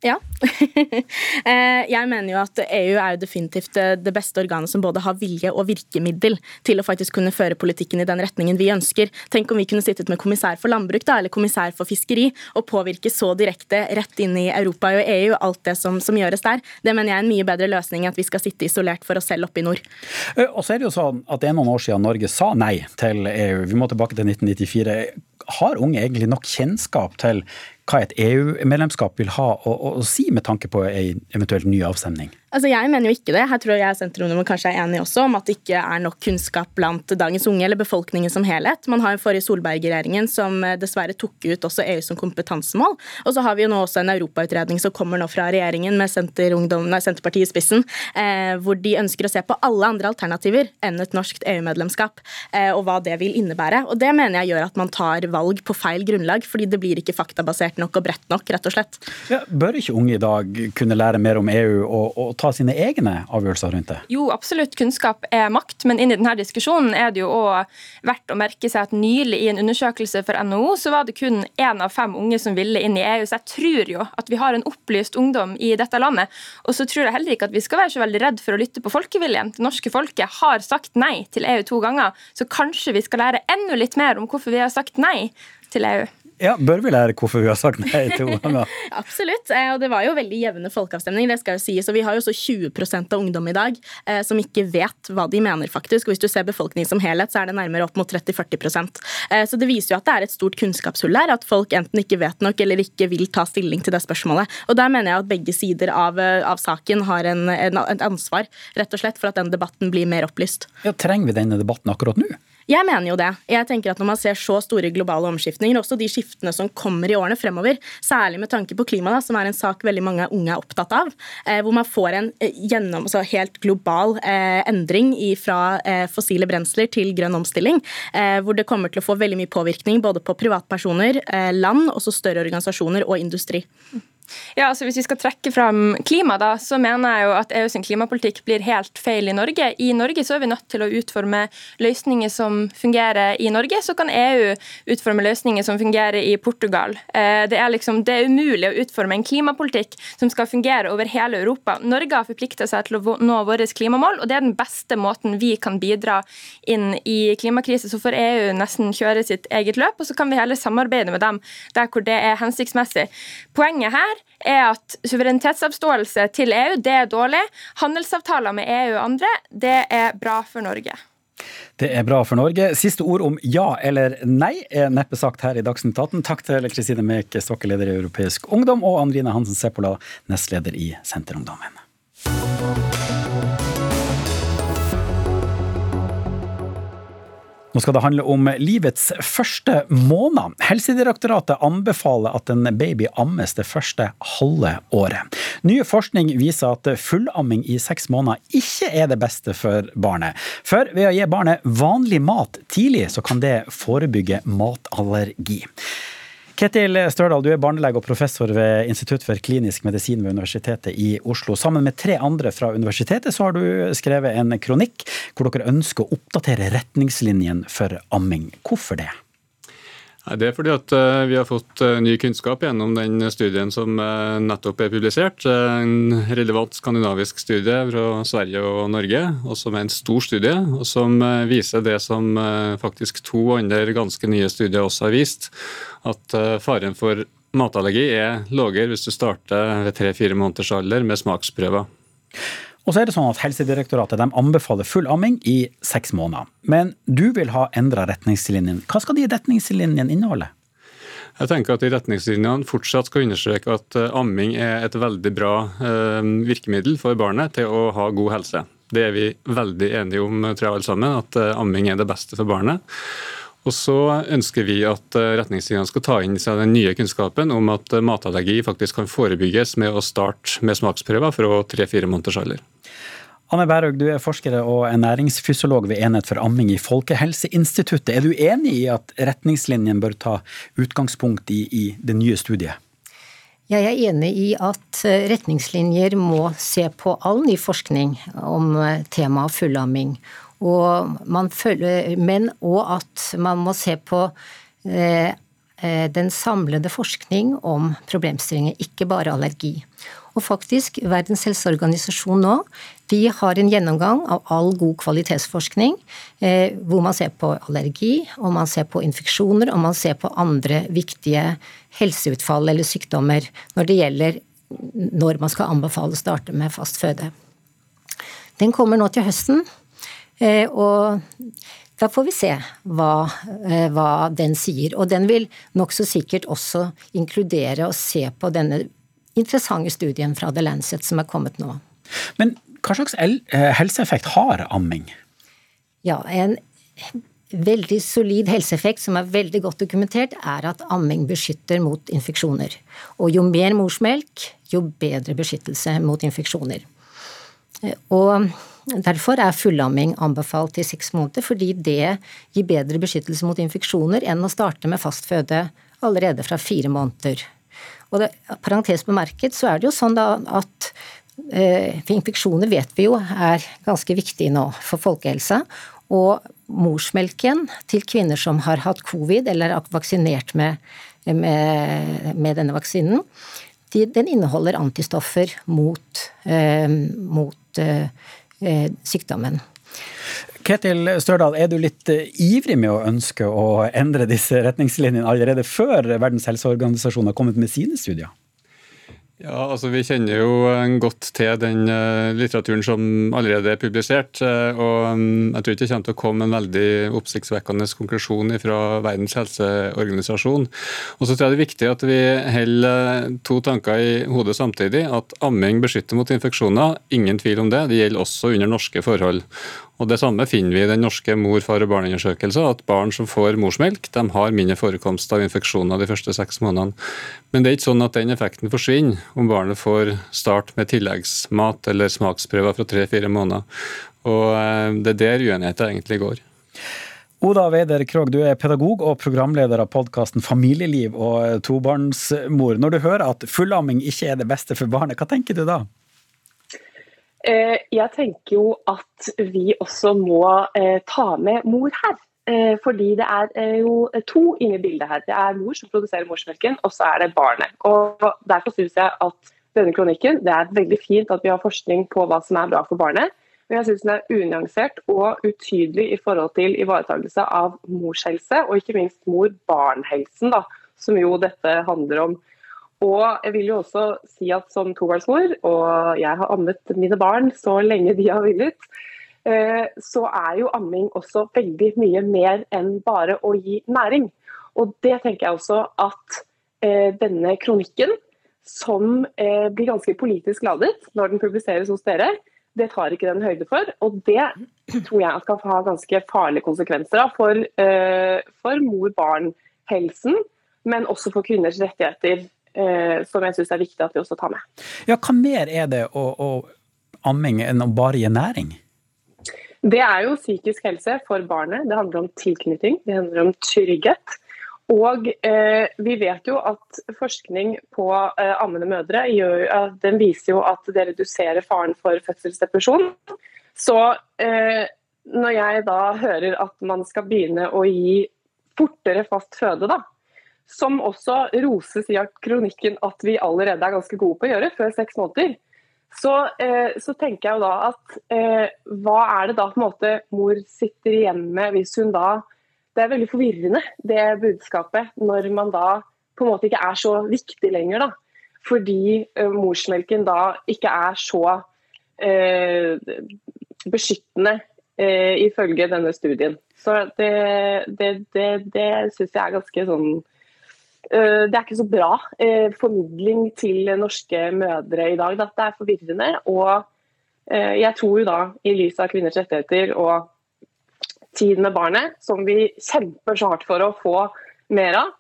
Ja. Eh, jeg mener jo at EU er jo definitivt det beste organet som både har vilje og virkemiddel til å faktisk kunne føre politikken i den retningen vi ønsker. Tenk om vi kunne sittet med kommissær for landbruk da, eller kommissær for fiskeri og påvirke så direkte rett inn i Europa og EU alt det som, som gjøres der. Det mener jeg er en mye bedre løsning enn at vi skal sitte isolert for oss selv oppe i nord. Eh, og så er det jo sånn at det er noen år siden Norge sa nei til EU. Vi må tilbake til 1994. Har unge egentlig nok kjennskap til hva et EU-medlemskap vil ha å, å, si med tanke på en eventuelt ny avstemning? Altså, Jeg mener jo ikke det. Her tror jeg Senterungdommen kanskje er enig også om at det ikke er nok kunnskap blant dagens unge eller befolkningen som helhet. Man har jo forrige Solberg-regjeringen som eh, dessverre tok ut også EU som kompetansemål. Og så har vi jo nå også en europautredning som kommer nå fra regjeringen med Senterpartiet i spissen, eh, hvor de ønsker å se på alle andre alternativer enn et norsk EU-medlemskap, eh, og hva det vil innebære. Og det mener jeg gjør at man tar valg på feil grunnlag, fordi det blir ikke faktabasert nok og bredt nok, rett og slett. Ja, bør ikke unge i dag kunne lære mer om EU og, og ta sine egne avgjørelser rundt det? Jo, absolutt. Kunnskap er makt, men inn i denne diskusjonen er det jo òg verdt å merke seg at nylig i en undersøkelse for NHO så var det kun én av fem unge som ville inn i EU. Så jeg tror jo at vi har en opplyst ungdom i dette landet. Og så tror jeg heller ikke at vi skal være så veldig redd for å lytte på folkeviljen. Det norske folket har sagt nei til EU to ganger, så kanskje vi skal lære enda litt mer om hvorfor vi har sagt nei til EU. Ja, Bør vi lære hvorfor hun har sagt nei to ganger? Absolutt. Eh, og det var jo veldig jevne folkeavstemninger. det skal jo sies. Og vi har jo også 20% av ungdom i dag eh, som ikke vet hva de mener, faktisk. Og hvis du ser befolkningen som helhet, så er det nærmere opp mot 30-40 eh, Så det viser jo at det er et stort kunnskapshull her. At folk enten ikke vet nok eller ikke vil ta stilling til det spørsmålet. Og der mener jeg at begge sider av, av saken har en, en, en ansvar rett og slett for at den debatten blir mer opplyst. Ja, Trenger vi denne debatten akkurat nå? Jeg mener jo det. Jeg tenker at Når man ser så store globale omskiftninger, også de skiftene som kommer i årene fremover, særlig med tanke på klima, da, som er en sak veldig mange unge er opptatt av, eh, hvor man får en eh, gjennom, altså helt global eh, endring fra eh, fossile brensler til grønn omstilling, eh, hvor det kommer til å få veldig mye påvirkning både på privatpersoner, eh, land, også større organisasjoner og industri. Ja, altså Hvis vi skal trekke fram klima, da, så mener jeg jo at EU sin klimapolitikk blir helt feil i Norge. I Norge så er vi nødt til å utforme løsninger som fungerer i Norge. Så kan EU utforme løsninger som fungerer i Portugal. Eh, det er, liksom, det er umulig å utforme en klimapolitikk som skal fungere over hele Europa. Norge har forplikta seg til å nå våre klimamål, og det er den beste måten vi kan bidra inn i klimakrise. Så får EU nesten kjøre sitt eget løp, og så kan vi heller samarbeide med dem der hvor det er hensiktsmessig. Poenget her er at suverenitetsavståelse til EU det er dårlig. Handelsavtaler med EU og andre det er bra for Norge. Det er bra for Norge. Siste ord om ja eller nei er neppe sagt her i Dagsnytt 18. Takk til Kristine Mek stokkeleder i Europeisk Ungdom, og Andrine Hansen Seppola, nestleder i Senterungdommen. Nå skal det handle om livets første måned. Helsedirektoratet anbefaler at en baby ammes det første halve året. Ny forskning viser at fullamming i seks måneder ikke er det beste for barnet. For ved å gi barnet vanlig mat tidlig, så kan det forebygge matallergi. Ketil Størdal, du er barnelege og professor ved Institutt for klinisk medisin ved Universitetet i Oslo. Sammen med tre andre fra universitetet så har du skrevet en kronikk hvor dere ønsker å oppdatere retningslinjene for amming. Hvorfor det? Det er fordi at eh, vi har fått eh, ny kunnskap gjennom den studien som eh, nettopp er publisert. En relevant skandinavisk studie fra Sverige og Norge, og som er en stor studie. Og som viser det som faktisk to andre ganske nye studier også har vist, at faren for matallergi er lavere hvis du starter ved tre-fire måneders alder med smaksprøver. Og så er det sånn at Helsedirektoratet anbefaler full amming i seks måneder. Men du vil ha endra retningslinjene. Hva skal de retningslinjene inneholde? Jeg tenker at de retningslinjene fortsatt skal understreke at eh, amming er et veldig bra eh, virkemiddel for barnet til å ha god helse. Det er vi veldig enige om, tror jeg alle sammen, at eh, amming er det beste for barnet. Og så ønsker vi at retningslinjene skal ta inn seg den nye kunnskapen om at matallergi faktisk kan forebygges med å starte med smaksprøver fra tre-fire måneders alder. Anne Bærhaug, du er forsker og ernæringsfysiolog ved Enhet for amming i Folkehelseinstituttet. Er du enig i at retningslinjen bør ta utgangspunkt i, i det nye studiet? Jeg er enig i at eh, retningslinjer må se på all ny forskning om eh, temaet fullamming. Og følger, men òg at man må se på eh, den samlede forskning om problemstillinger, ikke bare allergi. Og faktisk, Verdens helseorganisasjon nå de har en gjennomgang av all god kvalitetsforskning, eh, hvor man ser på allergi, og man ser på infeksjoner, og man ser på andre viktige helseutfall eller sykdommer når det gjelder når man skal anbefale å starte med fast føde. Den kommer nå til høsten, eh, og da får vi se hva, eh, hva den sier. Og den vil nokså sikkert også inkludere og se på denne interessante studien fra The Lancet som er kommet nå. Men hva slags eh, helseeffekt har amming? Ja, en veldig solid helseeffekt som er veldig godt dokumentert, er at amming beskytter mot infeksjoner. Og jo mer morsmelk, jo bedre beskyttelse mot infeksjoner. Eh, og Derfor er fullamming anbefalt i seks måneder, fordi det gir bedre beskyttelse mot infeksjoner enn å starte med fastføde allerede fra fire måneder. Og det, parentes bemerket så er det jo sånn da at eh, infeksjoner vet vi jo er ganske viktig nå for folkehelsa. Og morsmelken til kvinner som har hatt covid eller er vaksinert med, med, med denne vaksinen, de, den inneholder antistoffer mot, eh, mot eh, sykdommen. Ketil Størdal, er du litt ivrig med å ønske å endre disse retningslinjene allerede før Verdens helseorganisasjon har kommet med sine studier? Ja, altså Vi kjenner jo godt til den uh, litteraturen som allerede er publisert. Uh, og um, Jeg tror ikke det kommer til å komme en veldig oppsiktsvekkende konklusjon fra Verdens helseorganisasjon. Og så tror jeg det er viktig at vi holder to tanker i hodet samtidig. At amming beskytter mot infeksjoner, ingen tvil om det. Det gjelder også under norske forhold. Og Det samme finner vi i den norske mor, far og barn-undersøkelsen, at barn som får morsmelk, de har mindre forekomst av infeksjoner de første seks månedene. Men det er ikke sånn at den effekten forsvinner om barnet får start med tilleggsmat eller smaksprøver fra tre-fire måneder. Og eh, Det er der uenigheten egentlig går. Oda Weider Krogh, du er pedagog og programleder av podkasten Familieliv og tobarnsmor. Når du hører at fullamming ikke er det beste for barnet, hva tenker du da? Eh, jeg tenker jo at vi også må eh, ta med mor her. Eh, fordi det er jo to inne i bildet her. Det er mor som produserer morsmelken, og så er det barnet. Og Derfor syns jeg at denne kronikken det er veldig fint at vi har forskning på hva som er bra for barnet. Men jeg syns den er unyansert og utydelig i forhold til ivaretakelse av mors helse, og ikke minst mor-barn-helsen, som jo dette handler om. Og jeg vil jo også si at som tobarnsmor, og jeg har ammet mine barn så lenge de har villet, eh, så er jo amming også veldig mye mer enn bare å gi næring. Og det tenker jeg også at eh, denne kronikken, som eh, blir ganske politisk ladet når den publiseres hos dere, det tar ikke den høyde for. Og det tror jeg skal ha ganske farlige konsekvenser for, for mor-barn-helsen, men også for kvinners rettigheter som jeg syns er viktig at vi også tar med. Ja, Hva mer er det å, å amming enn å bare gi næring? Det er jo psykisk helse for barnet. Det handler om tilknytning, det handler om trygghet. Og eh, vi vet jo at forskning på eh, ammende mødre gjør, den viser jo at det reduserer faren for fødselsdepresjon. Så eh, når jeg da hører at man skal begynne å gi fortere fast føde, da, som også roses i kronikken at vi allerede er ganske gode på å gjøre, før seks måneder. Så, eh, så tenker jeg jo da at eh, hva er det da på en måte mor sitter igjen med hvis hun da Det er veldig forvirrende, det budskapet, når man da på en måte ikke er så viktig lenger. da. Fordi eh, morsmelken da ikke er så eh, beskyttende eh, ifølge denne studien. Så det, det, det, det syns jeg er ganske sånn det er ikke så bra eh, formidling til norske mødre i dag. Det er forvirrende. Og eh, jeg tror jo da, i lys av kvinners rettigheter og tid med barnet, som vi kjemper så hardt for å få mer av,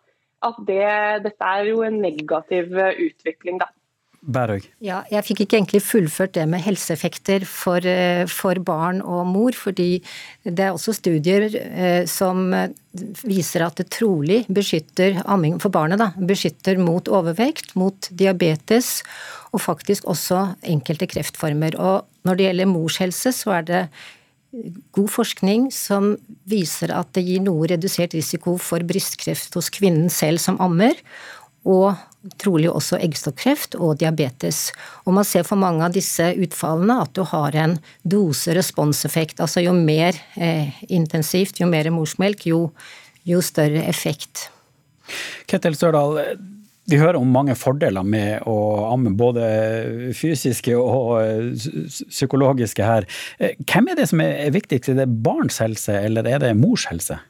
at det, dette er jo en negativ utvikling. da. Bærøy. Ja, jeg fikk ikke egentlig fullført det med helseeffekter for, eh, for, barn og mor, fordi det er også studier eh, som viser at det trolig beskytter amming for barnet, da, beskytter mot overvekt, mot diabetes og faktisk også enkelte kreftformer. Og når det gjelder mors helse, så er det god forskning som viser at det gir noe redusert risiko for brystkreft hos kvinnen selv som ammer, og trolig også eggstokkreft og diabetes. Og man ser for mange av disse utfallene at du har en dose-responseffekt. Altså jo mer eh, intensivt, jo mer morsmelk, jo, jo større effekt. Ketil Størdal, vi hører om mange fordeler med å amme, både fysiske og eh, psykologiske her. Eh, hvem er det som er viktigst? Er det barns helse, eller er det mors helse?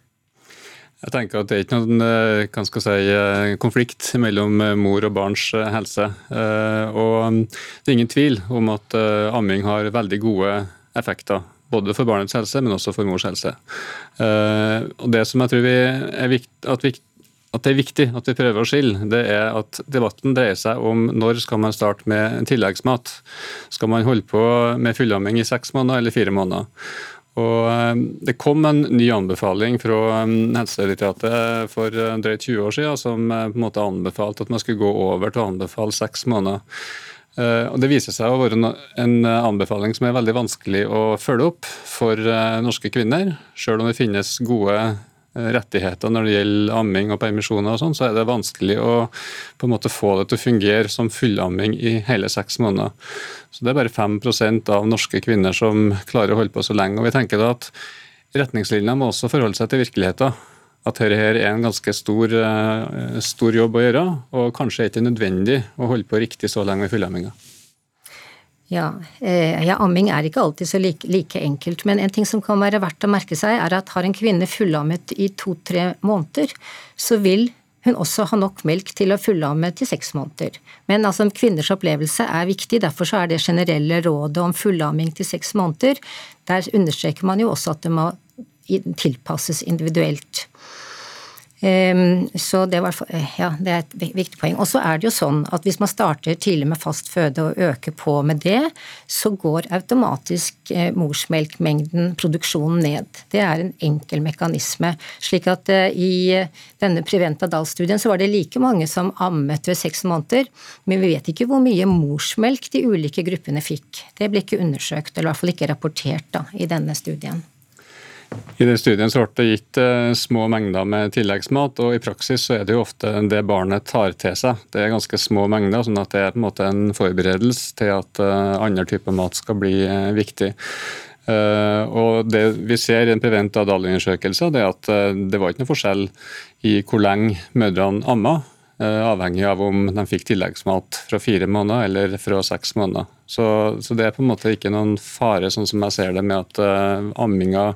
Jeg tenker at Det er ikke noen eh, si, eh, konflikt mellom eh, mor og barns helse. Og mm, Det er ingen tvil om at amming har veldig gode effekter. Både for barnets helse, men også for mors helse. Og Det som jeg tror er viktig, at, vi, at det er viktig at vi prøver å skille, det er at debatten dreier seg om når skal man starte med tilleggsmat. Skal man holde på med fullamming i seks måneder eller fire måneder? Og eh, Det kom en ny anbefaling fra eh, Helsedirektoratet for eh, drøyt 20 år siden som på en måte anbefalte at man skulle gå over til å anbefale seks måneder. Og Det viser seg å være en anbefaling som er veldig vanskelig å følge opp for norske kvinner, selv om det finnes gode rettigheter når det gjelder amming og permisjoner, og sånn, så er det vanskelig å på en måte få det til å fungere som fullamming i hele seks måneder. Så Det er bare 5% av norske kvinner som klarer å holde på så lenge. og vi tenker da at Retningslinjene må også forholde seg til virkeligheten. At dette er en ganske stor, eh, stor jobb å gjøre, og kanskje er det ikke nødvendig å holde på riktig så lenge med fullamminga. Ja, eh, ja, amming er ikke alltid så like, like, enkelt. Men en ting som kan være verdt å merke seg, er at har en kvinne fullammet i to-tre måneder, så vil hun også ha nok melk til å fullamme til seks måneder. Men altså, kvinners opplevelse er viktig, derfor så er det generelle rådet om fullamming til seks måneder, der understreker man jo også at det må tilpasses individuelt. Ehm, så det, var, ja, det, er et viktig poeng. Og så er det jo sånn at hvis man starter tidlig med fast føde og øker på med det, så går automatisk eh, morsmelkmengden, produksjonen, ned. Det er en enkel mekanisme. Slik at eh, i denne Preventa Dahl-studien så var det like mange som ammet ved seks måneder, men vi vet ikke hvor mye morsmelk de ulike gruppene fikk. Det ble ikke undersøkt, eller i hvert fall ikke rapportert da, i denne studien. I den studien så ble det gitt eh, små mengder med tilleggsmat, og i praksis så er det jo ofte det barnet tar til seg. Det er ganske små mengder, sånn at det er på en måte en forberedelse til at uh, andre typer mat skal bli uh, viktig. Uh, og Det vi ser i en Prevent Adal-undersøkelse, er at det var ikke noe forskjell i hvor lenge mødrene amma, avhengig av om de fikk tilleggsmat fra fire måneder eller fra seks måneder. Så, så, det er på en måte ikke noen fare, sånn som jeg ser det, med at amminga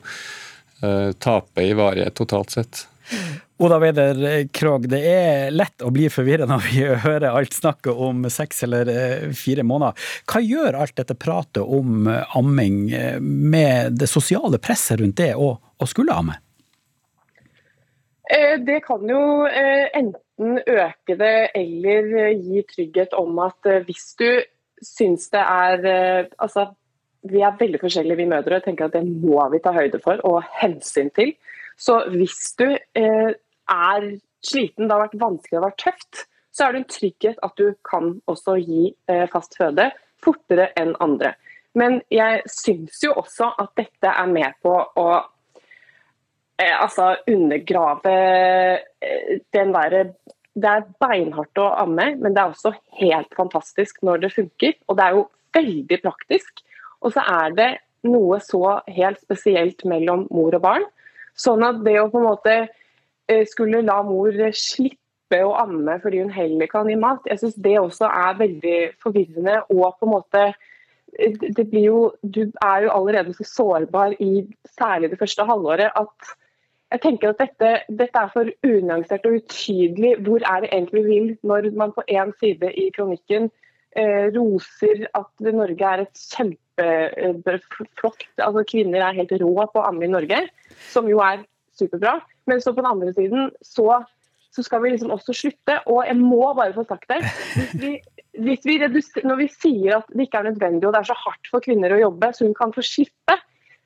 Eh, taper i varighet totalt sett. Oda Weider Krogh, det er lett å bli forvirret når vi hører alt snakket om seks eller eh, fire måneder. Hva gjør alt dette pratet om amming eh, med det sosiale presset rundt det å, å skulle amme? Det kan jo enten øke det eller gi trygghet om at hvis du syns det er Altså vi er veldig forskjellige, vi mødre. og tenker at Det må vi ta høyde for og hensyn til. Så hvis du eh, er sliten, det har vært vanskelig, det har vært tøft, så er det en trygghet at du kan også gi eh, fast føde fortere enn andre. Men jeg syns jo også at dette er med på å eh, altså undergrave eh, den derre Det er beinhardt å amme, men det er også helt fantastisk når det funker. Og det er jo veldig praktisk. Og så er det noe så helt spesielt mellom mor og barn. Sånn at det å på en måte eh, skulle la mor slippe å amme fordi hun heller kan gi mat, jeg syns det også er veldig forvirrende. Og på en måte eh, det blir jo, Du er jo allerede så sårbar i særlig det første halvåret at jeg tenker at dette, dette er for unyansert og utydelig. Hvor er det egentlig vi vil når man på én side i kronikken eh, roser at Norge er et kjempe kjempeflott. Altså, kvinner er helt rå på å amme i Norge, som jo er superbra. Men så på den andre siden så, så skal vi liksom også slutte. Og jeg må bare få sagt det. Hvis vi, hvis vi når vi sier at det ikke er nødvendig og det er så hardt for kvinner å jobbe, så hun kan få slippe,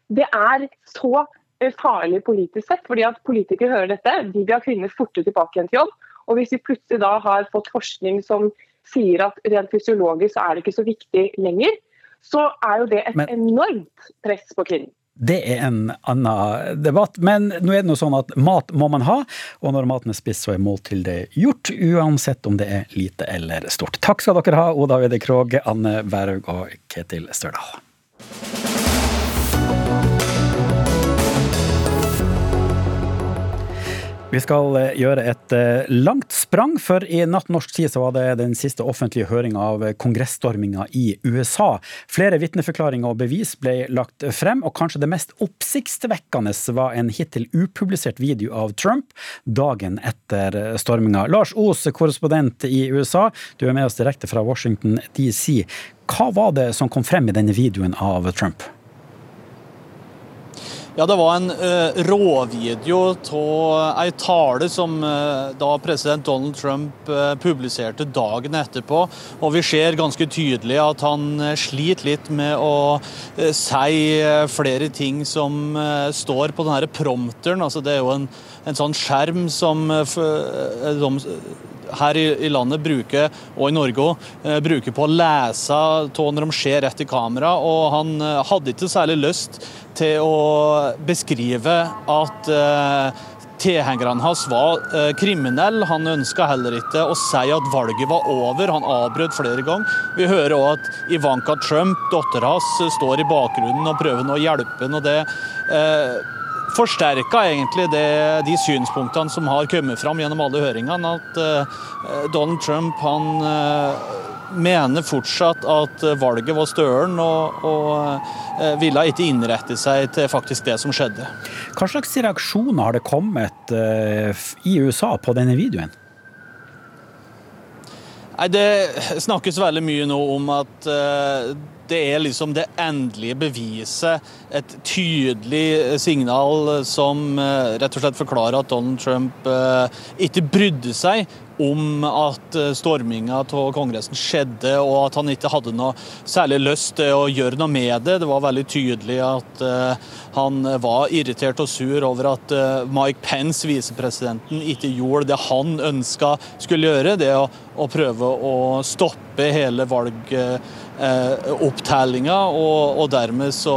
det er så eh, farlig politisk sett. fordi at Politikere hører dette, de vil ha kvinner fortere tilbake igjen til jobb. Og hvis vi plutselig da har fått forskning som sier at rent fysiologisk så er det ikke så viktig lenger, så er jo det et Men, enormt press på kvinnen. Det er en annen debatt, men nå er det noe sånn at mat må man ha, og når maten er spist, så er måltidet gjort, uansett om det er lite eller stort. Takk skal dere ha, Oda Wede Krog, Anne Berg og Ketil Størdal. Vi skal eh, gjøre et eh, langt sprang, for i natt norsk tid så var det den siste offentlige høringa av kongressstorminga i USA. Flere vitneforklaringer og bevis ble lagt frem, og kanskje det mest oppsiktsvekkende var en hittil upublisert video av Trump dagen etter storminga. Lars Os, korrespondent i USA, du er med oss direkte fra Washington DC. Hva var det som kom frem i denne videoen av Trump? Ja, Det var en uh, råvideo av ei tale som uh, da president Donald Trump uh, publiserte dagen etterpå. Og vi ser ganske tydelig at han sliter litt med å si flere ting som står på denne prompteren. Altså, det er jo en, en sånn skjerm som de her i, landet bruker, og i Norge òg, bruker på å lese av når de ser rett i kamera. Og han hadde ikke særlig lyst til å beskrive at eh, tilhengerne hans var eh, kriminelle. Han ønska heller ikke å si at valget var over. Han avbrøt flere ganger. Vi hører òg at Ivanka Trump, dattera hans, står i bakgrunnen og prøver å hjelpe ham. og det eh, forsterka egentlig det, de synspunktene som har kommet fram gjennom alle høringene. At uh, Donald Trump han uh, mener fortsatt at valget var stølen, og, og uh, ville ikke innrette seg til faktisk det som skjedde. Hva slags reaksjoner har det kommet i USA på denne videoen? Nei, Det snakkes veldig mye nå om at det er liksom det endelige beviset, et tydelig signal som uh, rett og slett forklarer at Donald Trump ikke brydde seg om at storminga av Kongressen skjedde, og at han ikke hadde noe særlig lyst til å gjøre noe med det. Det var veldig tydelig at han var irritert og sur over at Mike Pence, visepresidenten, ikke gjorde det han ønska skulle gjøre. det å å prøve å stoppe hele valgopptellinga, eh, og, og, dermed så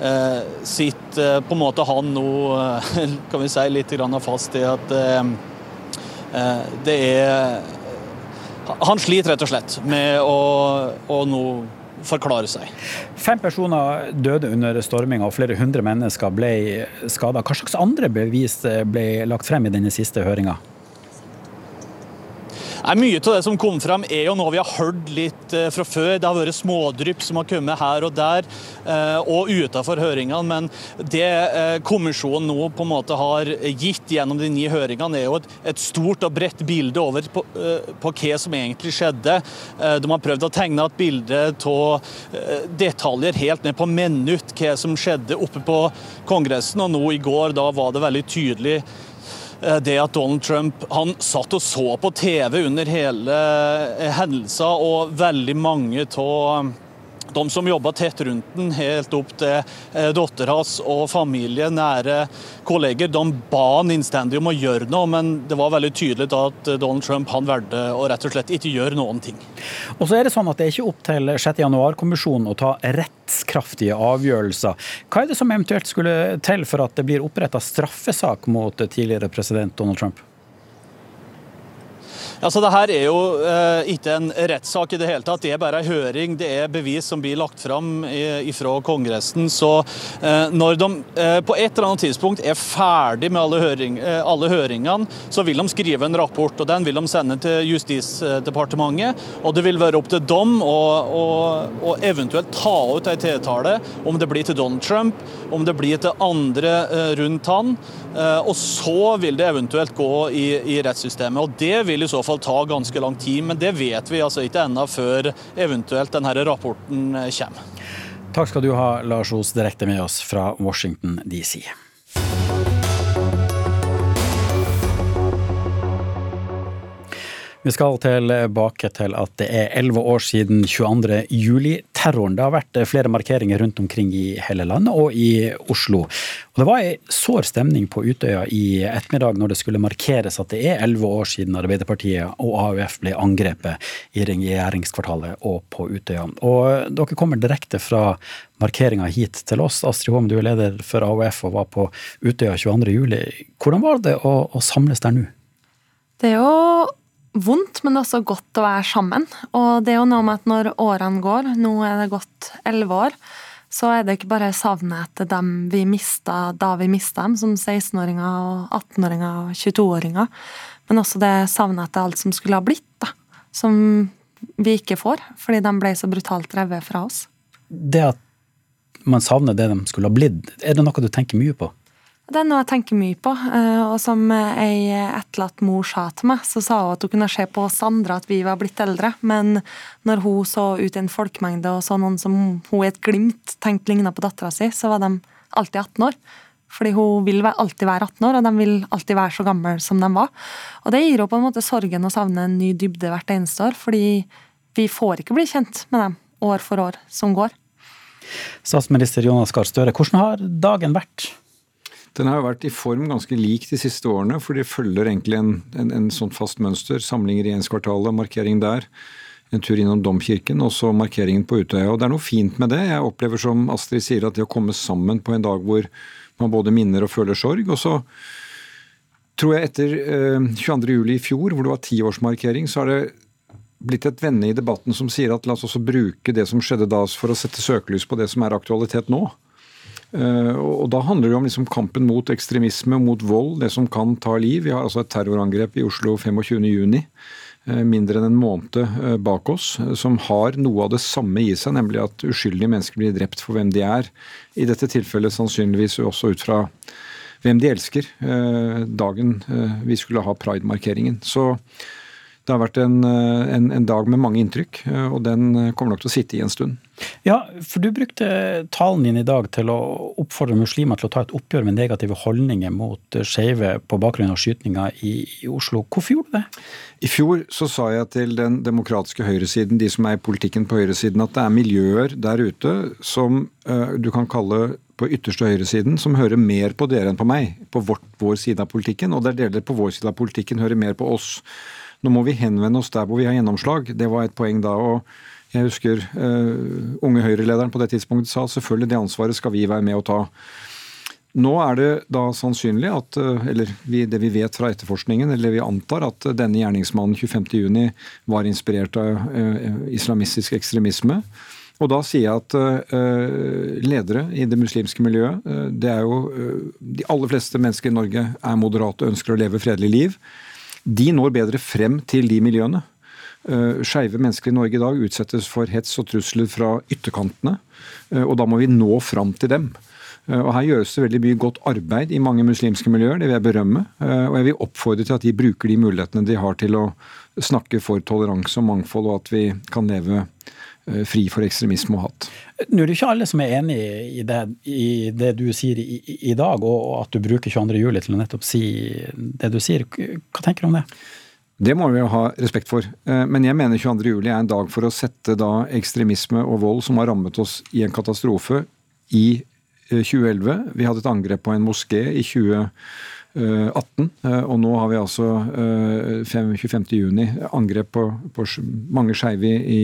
eh, sitter på en måte han nå kan vi si, litt fast i at eh, det er Han sliter rett og slett med å, å nå forklare seg. Fem personer døde under storminga, og flere hundre mennesker ble skada. Hva slags andre bevis ble lagt frem i denne siste høringa? Mye av det som kom frem er jo noe vi har hørt litt eh, fra før. Det har vært smådrypp som har kommet her og der, eh, og utenfor høringene. Men det eh, kommisjonen nå på en måte har gitt gjennom de ni høringene, er jo et, et stort og bredt bilde over på, på, hva som egentlig skjedde. De har prøvd å tegne et bilde av detaljer helt ned på minutt hva som skjedde oppe på Kongressen. Og nå i går da var det veldig tydelig det at Donald Trump han satt og så på TV under hele eh, hendelsen, og veldig mange av de som jobba tett rundt den, helt opp til eh, dattera hans og familie, nære kolleger, de ba han innstendig om å gjøre noe, men det var veldig tydelig at Donald Trump han valgte å rett og slett ikke gjøre noen ting. Og så er Det sånn at det er ikke opp til 6. januar-kommisjonen å ta rettskraftige avgjørelser. Hva er det som eventuelt skulle til for at det blir oppretta straffesak mot tidligere president Donald Trump? Altså, det her er jo eh, ikke en rettssak i det hele tatt. Det er bare en høring. Det er bevis som blir lagt fram fra Kongressen. Så eh, når de eh, på et eller annet tidspunkt er ferdig med alle, høring, eh, alle, høringene, så vil de skrive en rapport. og Den vil de sende til Justisdepartementet. Og det vil være opp til dem å, eventuelt ta ut en tiltale, om det blir til Donald Trump, om det blir til andre eh, rundt han. Eh, og så vil det eventuelt gå i, i rettssystemet. og det vil i så ta ganske lang tid, men det vet vi altså ikke ennå før eventuelt denne rapporten kommer. Takk skal du ha, Lars Os, direkte med oss fra Washington DC. Vi skal tilbake til at det er elleve år siden 22. juli-terroren. Det har vært flere markeringer rundt omkring i hele landet og i Oslo. Og det var ei sår stemning på Utøya i ettermiddag når det skulle markeres at det er elleve år siden Arbeiderpartiet og AUF ble angrepet i regjeringskvartalet og på Utøya. Og dere kommer direkte fra markeringa hit til oss. Astrid Hoem, du er leder for AUF og var på Utøya 22. juli. Hvordan var det å, å samles der nå? Det er jo vondt, men det er også godt å være sammen. Og det er jo noe med at når årene går, nå er det gått elleve år, så er det ikke bare savnet etter dem vi mista da vi mista dem, som 16-åringer og 18-åringer og 22-åringer, men også det savnet etter alt som skulle ha blitt, da. Som vi ikke får, fordi de ble så brutalt revet fra oss. Det at man savner det de skulle ha blitt, er det noe du tenker mye på? Det er noe jeg tenker mye på. Eh, og som ei etterlatt mor sa til meg, så sa hun at hun kunne se på oss andre at vi var blitt eldre. Men når hun så ut i en folkemengde og så noen som hun i et glimt tenkte ligna på dattera si, så var de alltid 18 år. Fordi hun vil alltid være 18 år, og de vil alltid være så gamle som de var. Og det gir henne på en måte sorgen å savne en ny dybde hvert eneste år, fordi vi får ikke bli kjent med dem år for år som går. Statsminister Jonas Gahr Støre, hvordan har dagen vært? Den har jo vært i form ganske lik de siste årene, for de følger egentlig en, en, en sånn fast mønster. Samling i regjeringskvartalet, markering der. En tur innom Domkirken, og så markeringen på Utøya. Og Det er noe fint med det. Jeg opplever som Astrid sier, at det å komme sammen på en dag hvor man både minner og føler sorg, og så tror jeg etter 22.07 i fjor, hvor det var tiårsmarkering, så har det blitt et venne i debatten som sier at la oss også bruke det som skjedde da for å sette søkelys på det som er aktualitet nå. Og Da handler det om liksom kampen mot ekstremisme, mot vold, det som kan ta liv. Vi har altså et terrorangrep i Oslo 25.6 Eh, mindre enn en måned eh, bak oss, eh, som har noe av det samme i seg, nemlig at uskyldige mennesker blir drept for hvem de er. I dette tilfellet sannsynligvis også ut fra hvem de elsker, dagen vi skulle ha pridemarkeringen. Så det har vært en, en, en, dag med mange inntrykk, og den kommer nok til å sitte i en stund. Ja, for du brukte talen din i dag til å oppfordre muslimer til å ta et oppgjør med negative holdninger mot skeive på bakgrunn av skytinga i, i, Oslo. Hvorfor gjorde du det? I fjor så sa jeg til den demokratiske høyresiden, de som er i politikken på høyresiden, at det er miljøer der ute som uh, du kan kalle på ytterste høyresiden som hører mer på dere enn på meg, på vårt, vår side av politikken, og der deler på vår side av politikken hører mer på oss. Nå må vi henvende oss der hvor vi har gjennomslag. Det var et poeng da. og jeg husker uh, unge Høyre-lederen på det tidspunktet sa selvfølgelig det ansvaret skal vi være med å ta. Nå er det da sannsynlig at, uh, eller vi, det vi vet fra etterforskningen, eller vi antar at denne gjerningsmannen 25.6 var inspirert av uh, islamistisk ekstremisme. Og da sier jeg at ledere i det muslimske miljøet det er jo, De aller fleste mennesker i Norge er moderate og ønsker å leve fredelig liv de når bedre frem til de miljøene. Uh, Skeive mennesker i Norge i dag utsettes for hets og trusler fra ytterkantene. Uh, og da må vi nå fram til dem. Uh, og Her gjøres det veldig mye godt arbeid i mange muslimske miljøer, det vil jeg berømme. Og jeg vil oppfordre til at de bruker de mulighetene de har til å snakke for toleranse og mangfold, og at vi kan leve fri for ekstremisme og hat. Nå er det ikke alle som er enig i det, i det du sier i, i, dag, og at du bruker 22.07 til å nettopp si det du sier. Hva tenker du om det? Det må vi jo ha respekt for. Eh, men jeg mener 22.07 er en dag for å sette da ekstremisme og vold som har rammet oss i en katastrofe i 2011. Eh, vi hadde et angrep på en moské i 2018, eh, og nå har vi altså 25.6 angrep på, på mange skeive i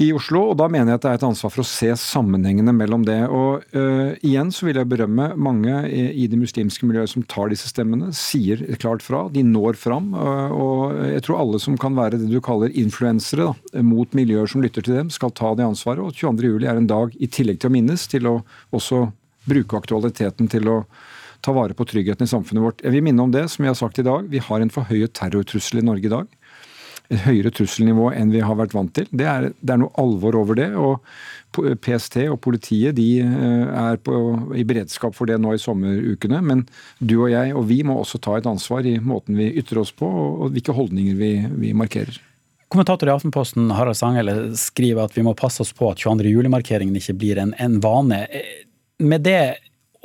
i Oslo. og Da mener jeg at det er et ansvar for å se sammenhengene mellom det. og uh, Igjen så vil jeg berømme mange i, i det muslimske miljøet som tar disse stemmene, sier klart fra. De når fram. Uh, og Jeg tror alle som kan være det du kaller influensere mot miljøer som lytter til dem, skal ta det ansvaret. og 22.07 er en dag i tillegg til å minnes, til å også bruke aktualiteten til å ta vare på tryggheten i samfunnet vårt. Jeg vil minne om det, som jeg har sagt i dag. Vi har en forhøyet terrortrussel i Norge i dag et høyere trusselnivå enn vi har vært vant til. Det er, det er noe alvor over det. og PST og politiet de eh, er på, i beredskap for det nå i sommerukene. Men du og jeg og vi må også ta et ansvar i måten vi ytrer oss på og, hvilke holdninger vi, vi markerer. Kommentator i Aftenposten Harald Sangele skriver at vi må passe oss på at 22. juli-markeringen ikke blir en, en vane. Med det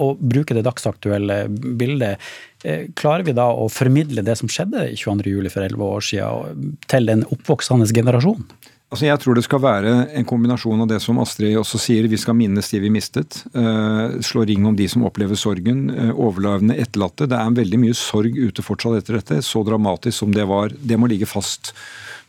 å bruke det dagsaktuelle bildet, eh, klarer vi da å formidle det som skjedde 22.07. for elleve år siden, til den oppvoksende generasjon? Altså jeg tror det skal være en kombinasjon av det som Astrid også sier, vi skal minnes de vi mistet. Uh, slå ring om de som opplever sorgen. Uh, overlevende, etterlatte. Det er veldig mye sorg ute fortsatt etter dette. Så dramatisk som det var. Det må ligge fast.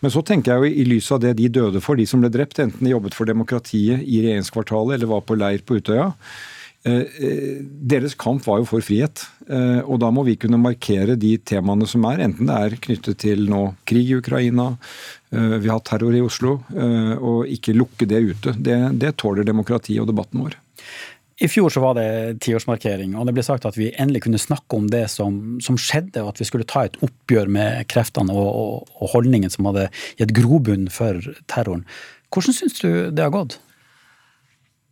Men så tenker jeg jo i lys av det de døde for, de som ble drept, enten de jobbet for demokratiet i regjeringskvartalet eller var på leir på Utøya Eh, eh, deres kamp var jo for frihet, eh, og da må vi kunne markere de temaene som er, enten det er knyttet til nå krig i Ukraina, vi har terror i Oslo, og ikke lukke det ute. Det, det tåler demokratiet og debatten vår. I fjor så var det tiårsmarkering, og det ble sagt at vi endelig kunne snakke om det som, som skjedde, og at vi skulle ta et oppgjør med kreftene og, og, og holdningen som hadde gitt grobunn for terroren. Hvordan syns du det har gått?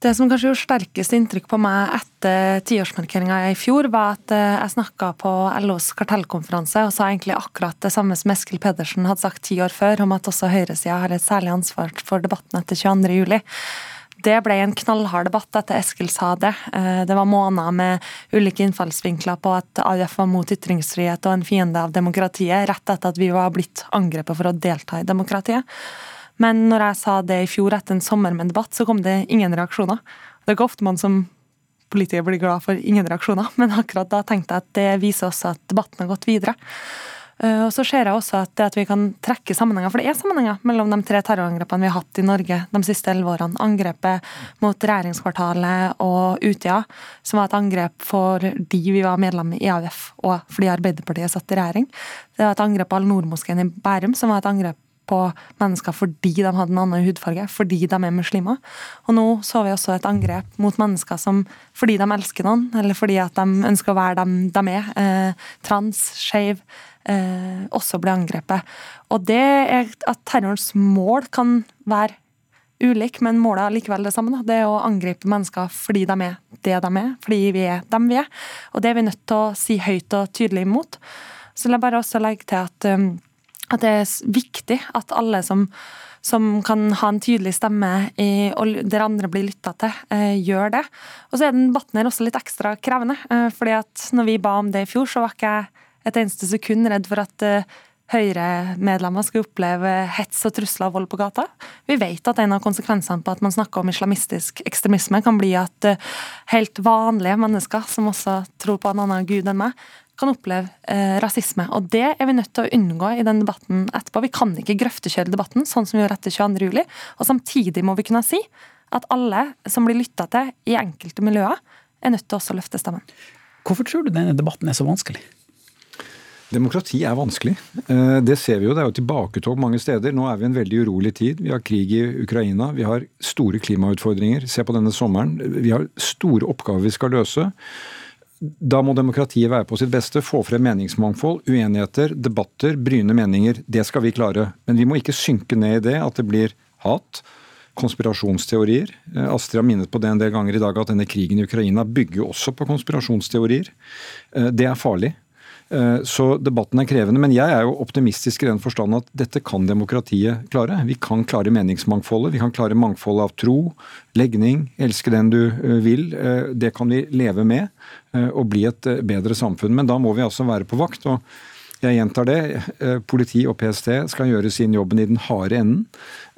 Det som kanskje gjorde sterkest inntrykk på meg etter tiårsmarkeringa i fjor, var at eh, jeg snakka på LOs kartellkonferanse og sa egentlig akkurat det samme som Eskil Pedersen hadde sagt ti år før, om at også høyresida har et særlig ansvar for debatten etter 22.07. Det ble en knallhard debatt etter Eskil sa det. Eh, det var måneder med ulike innfallsvinkler på at AUF var mot ytringsfrihet og en fiende av demokratiet, rett etter at vi var blitt angrepet for å delta i demokratiet. Men når jeg sa det i fjor etter en sommer med en debatt, så kom det ingen reaksjoner. Det er ikke ofte man som politiker blir glad for ingen reaksjoner, men akkurat da tenkte jeg at det viser også at debatten har gått videre. Og så ser jeg også at det at vi kan trekke sammenhenger, for det er sammenhenger mellom de tre terrorangrepene vi har hatt i Norge de siste elleve årene. Angrepet mot regjeringskvartalet og Utøya, som var et angrep fordi vi var medlem i AUF og fordi Arbeiderpartiet satt i regjering. Det var et angrep på Al-Noor-moskeen i Bærum, som var et angrep på mennesker fordi de hadde en annen hudfarge, fordi de er muslimer. Og nå så vi også et angrep mot mennesker som fordi de elsker noen, eller fordi at de ønsker å være dem de er, eh, trans, skeiv, eh, også blir angrepet. Og det er at terrorens mål kan være ulik, men målet er likevel det samme. Da. Det er å angripe mennesker fordi de er det de er, fordi vi er dem vi er. Og det er vi nødt til å si høyt og tydelig imot. Så vil jeg bare også legge til at um, at det er viktig at alle som, som kan ha en tydelig stemme i, og der andre blir lytta til, eh, gjør det. Og så er den debatten her også litt ekstra krevende. Eh, fordi at når vi ba om det i fjor, så var ikke jeg et eneste sekund redd for at eh, Høyre-medlemmer skal oppleve hets og trusler og vold på gata. Vi vet at en av konsekvensene på at man snakker om islamistisk ekstremisme, kan bli at eh, helt vanlige mennesker, som også tror på en annen gud enn meg, kan oppleve eh, rasisme. Og det er vi nødt til å unngå i den debatten etterpå. Vi kan ikke grøftekjøre debatten sånn som vi gjorde etter 22.07. Og samtidig må vi kunne si at alle som blir lytta til i enkelte miljøer, er nødt til også å løfte stemmen. Hvorfor tror du denne debatten er så vanskelig? Demokrati er vanskelig. Eh, det ser vi jo. Det er jo tilbaketog mange steder. Nå er vi i en veldig urolig tid. Vi har krig i Ukraina. Vi har store klimautfordringer. Se på denne sommeren. Vi har store oppgaver vi skal løse. Da må demokratiet være på sitt beste, få frem meningsmangfold, uenigheter, debatter, bryne meninger. Det skal vi klare. Men vi må ikke synke ned i det at det blir hat, konspirasjonsteorier. Eh, Astrid har minnet på det en del ganger i dag at denne krigen i Ukraina bygger også på konspirasjonsteorier. Eh, det er farlig. Eh, så debatten er krevende. Men jeg er jo optimistisk i den forstand at dette kan demokratiet klare. Vi kan klare meningsmangfoldet. Vi kan klare mangfoldet av tro, legning, elske den du eh, vil. Eh, det kan vi leve med og bli et bedre samfunn. Men da må vi altså være på vakt. og jeg gjentar det. Politi og PST skal gjøre sin jobben i den harde enden.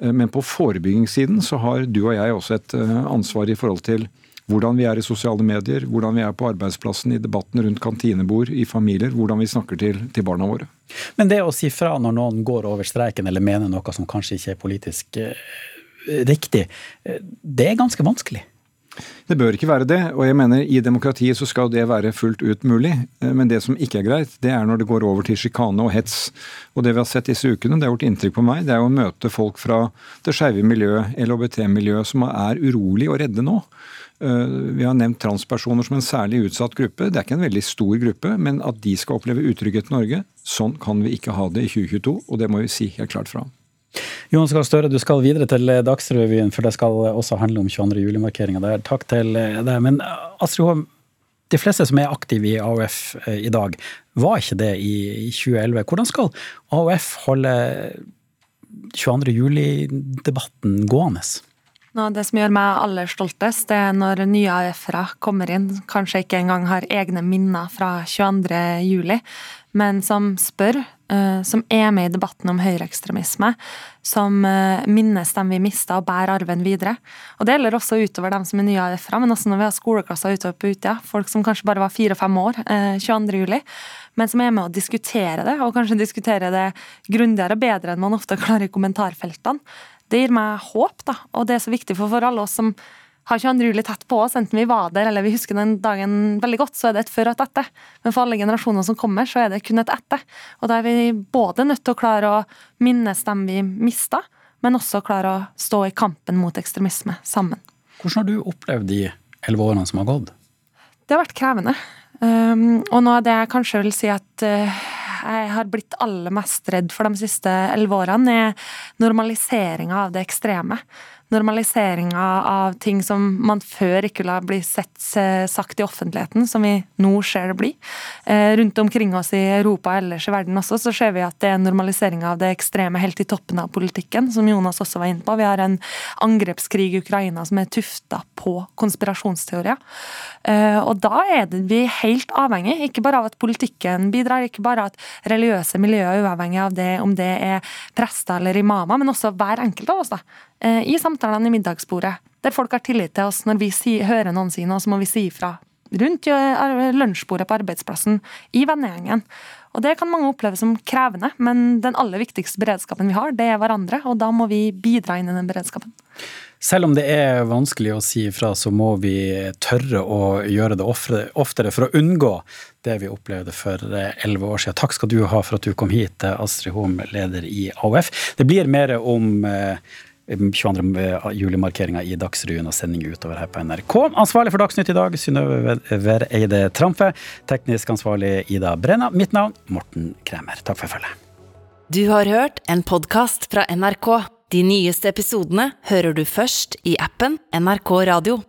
Men på forebyggingssiden så har du og jeg også et ansvar i forhold til hvordan vi er i sosiale medier, hvordan vi er på arbeidsplassen, i debatten rundt kantinebord, i familier, hvordan vi snakker til, til, barna våre. Men det å si fra når noen går over streiken eller mener noe som kanskje ikke er politisk eh, riktig, eh, det er ganske vanskelig? Det bør ikke være det, og jeg mener i demokratiet så skal det være fullt ut mulig. Eh, men det som ikke er greit, det er når det går over til sjikane og hets. Og det vi har sett disse ukene, det har gjort inntrykk på meg, det er å møte folk fra det skeive miljøet, LHBT-miljøet, som er urolig og redde nå. Eh, vi har nevnt transpersoner som en særlig utsatt gruppe. Det er ikke en veldig stor gruppe, men at de skal oppleve utrygghet i Norge, sånn kan vi ikke ha det i 2022, og det må vi si helt klart fra om. Jonas Gahr Støre, du skal videre til Dagsrevyen, for det skal også handle om 22. juli-markeringa Takk til deg. Men Astrid Håm, de fleste som er aktive i AUF eh, i dag, var ikke det i 2011. Hvordan skal AUF holde 22. juli-debatten gående? Nå, det som gjør meg aller stoltest, det er når nye AUF-ere kommer inn, kanskje ikke engang har egne minner fra 22. juli, men som spør, eh, som er med i debatten om høyreekstremisme, som eh, minnes dem vi mista og bærer arven videre. Og Det gjelder også utover dem som er nye AUF-ere, men også når vi har skoleklasser utover på Utøya. Folk som kanskje bare var fire-fem år 22. Eh, juli, men som er med å diskutere det, og kanskje diskutere det grundigere og bedre enn man ofte klarer i kommentarfeltene. Det gir meg håp, da. Og det er så viktig for, for alle oss som har 22. juli tett på oss, enten vi var der eller vi husker den dagen veldig godt, så er det et før og et etter. Men for alle generasjoner som kommer, så er det kun et etter. Og da er vi både nødt til å klare å minnes dem vi mista, men også klare å stå i kampen mot ekstremisme sammen. Hvordan har du opplevd de elleve årene som har gått? Det har vært krevende. Um, og noe av det jeg kanskje vil si at uh, jeg har blitt aller mest redd for de siste elleve årene, er normaliseringa av det ekstreme normaliseringa av ting som man før ikke la bli sett sagt i offentligheten, som vi nå ser det bli. Eh, rundt omkring oss i Europa og ellers i verden også, så ser vi at det er normalisering av det ekstreme helt i toppen av politikken, som Jonas også var inne på. Vi har en angrepskrig i Ukraina som er tufta på konspirasjonsteorier. Eh, og da er vi helt avhengig, ikke bare av at politikken bidrar, ikke bare at religiøse miljøer er uavhengig av det, om det er prester eller imamer, men også hver enkelt av oss. da i samtalene i middagsbordet, der folk har tillit til oss når vi hører noen si noe, så må vi si ifra rundt lunsjbordet på arbeidsplassen, i vennegjengen. Og Det kan mange oppleve som krevende, men den aller viktigste beredskapen vi har, det er hverandre, og da må vi bidra inn i den beredskapen. Selv om det er vanskelig å si ifra, så må vi tørre å gjøre det oftere for å unngå det vi opplevde for elleve år siden. Takk skal du ha for at du kom hit, Astrid Hoem, leder i AUF. Det blir mer om 22. Eh, juli-markeringa i Dagsrevyen og sending utover her på NRK. Ansvarlig for Dagsnytt i dag, Synnøve Vereide Tramfe. Teknisk ansvarlig Ida Brenna. Mitt navn Morten Kremer. Takk for følget. Du har hørt en podkast fra NRK. De nyeste episodene hører du først i appen NRK Radio.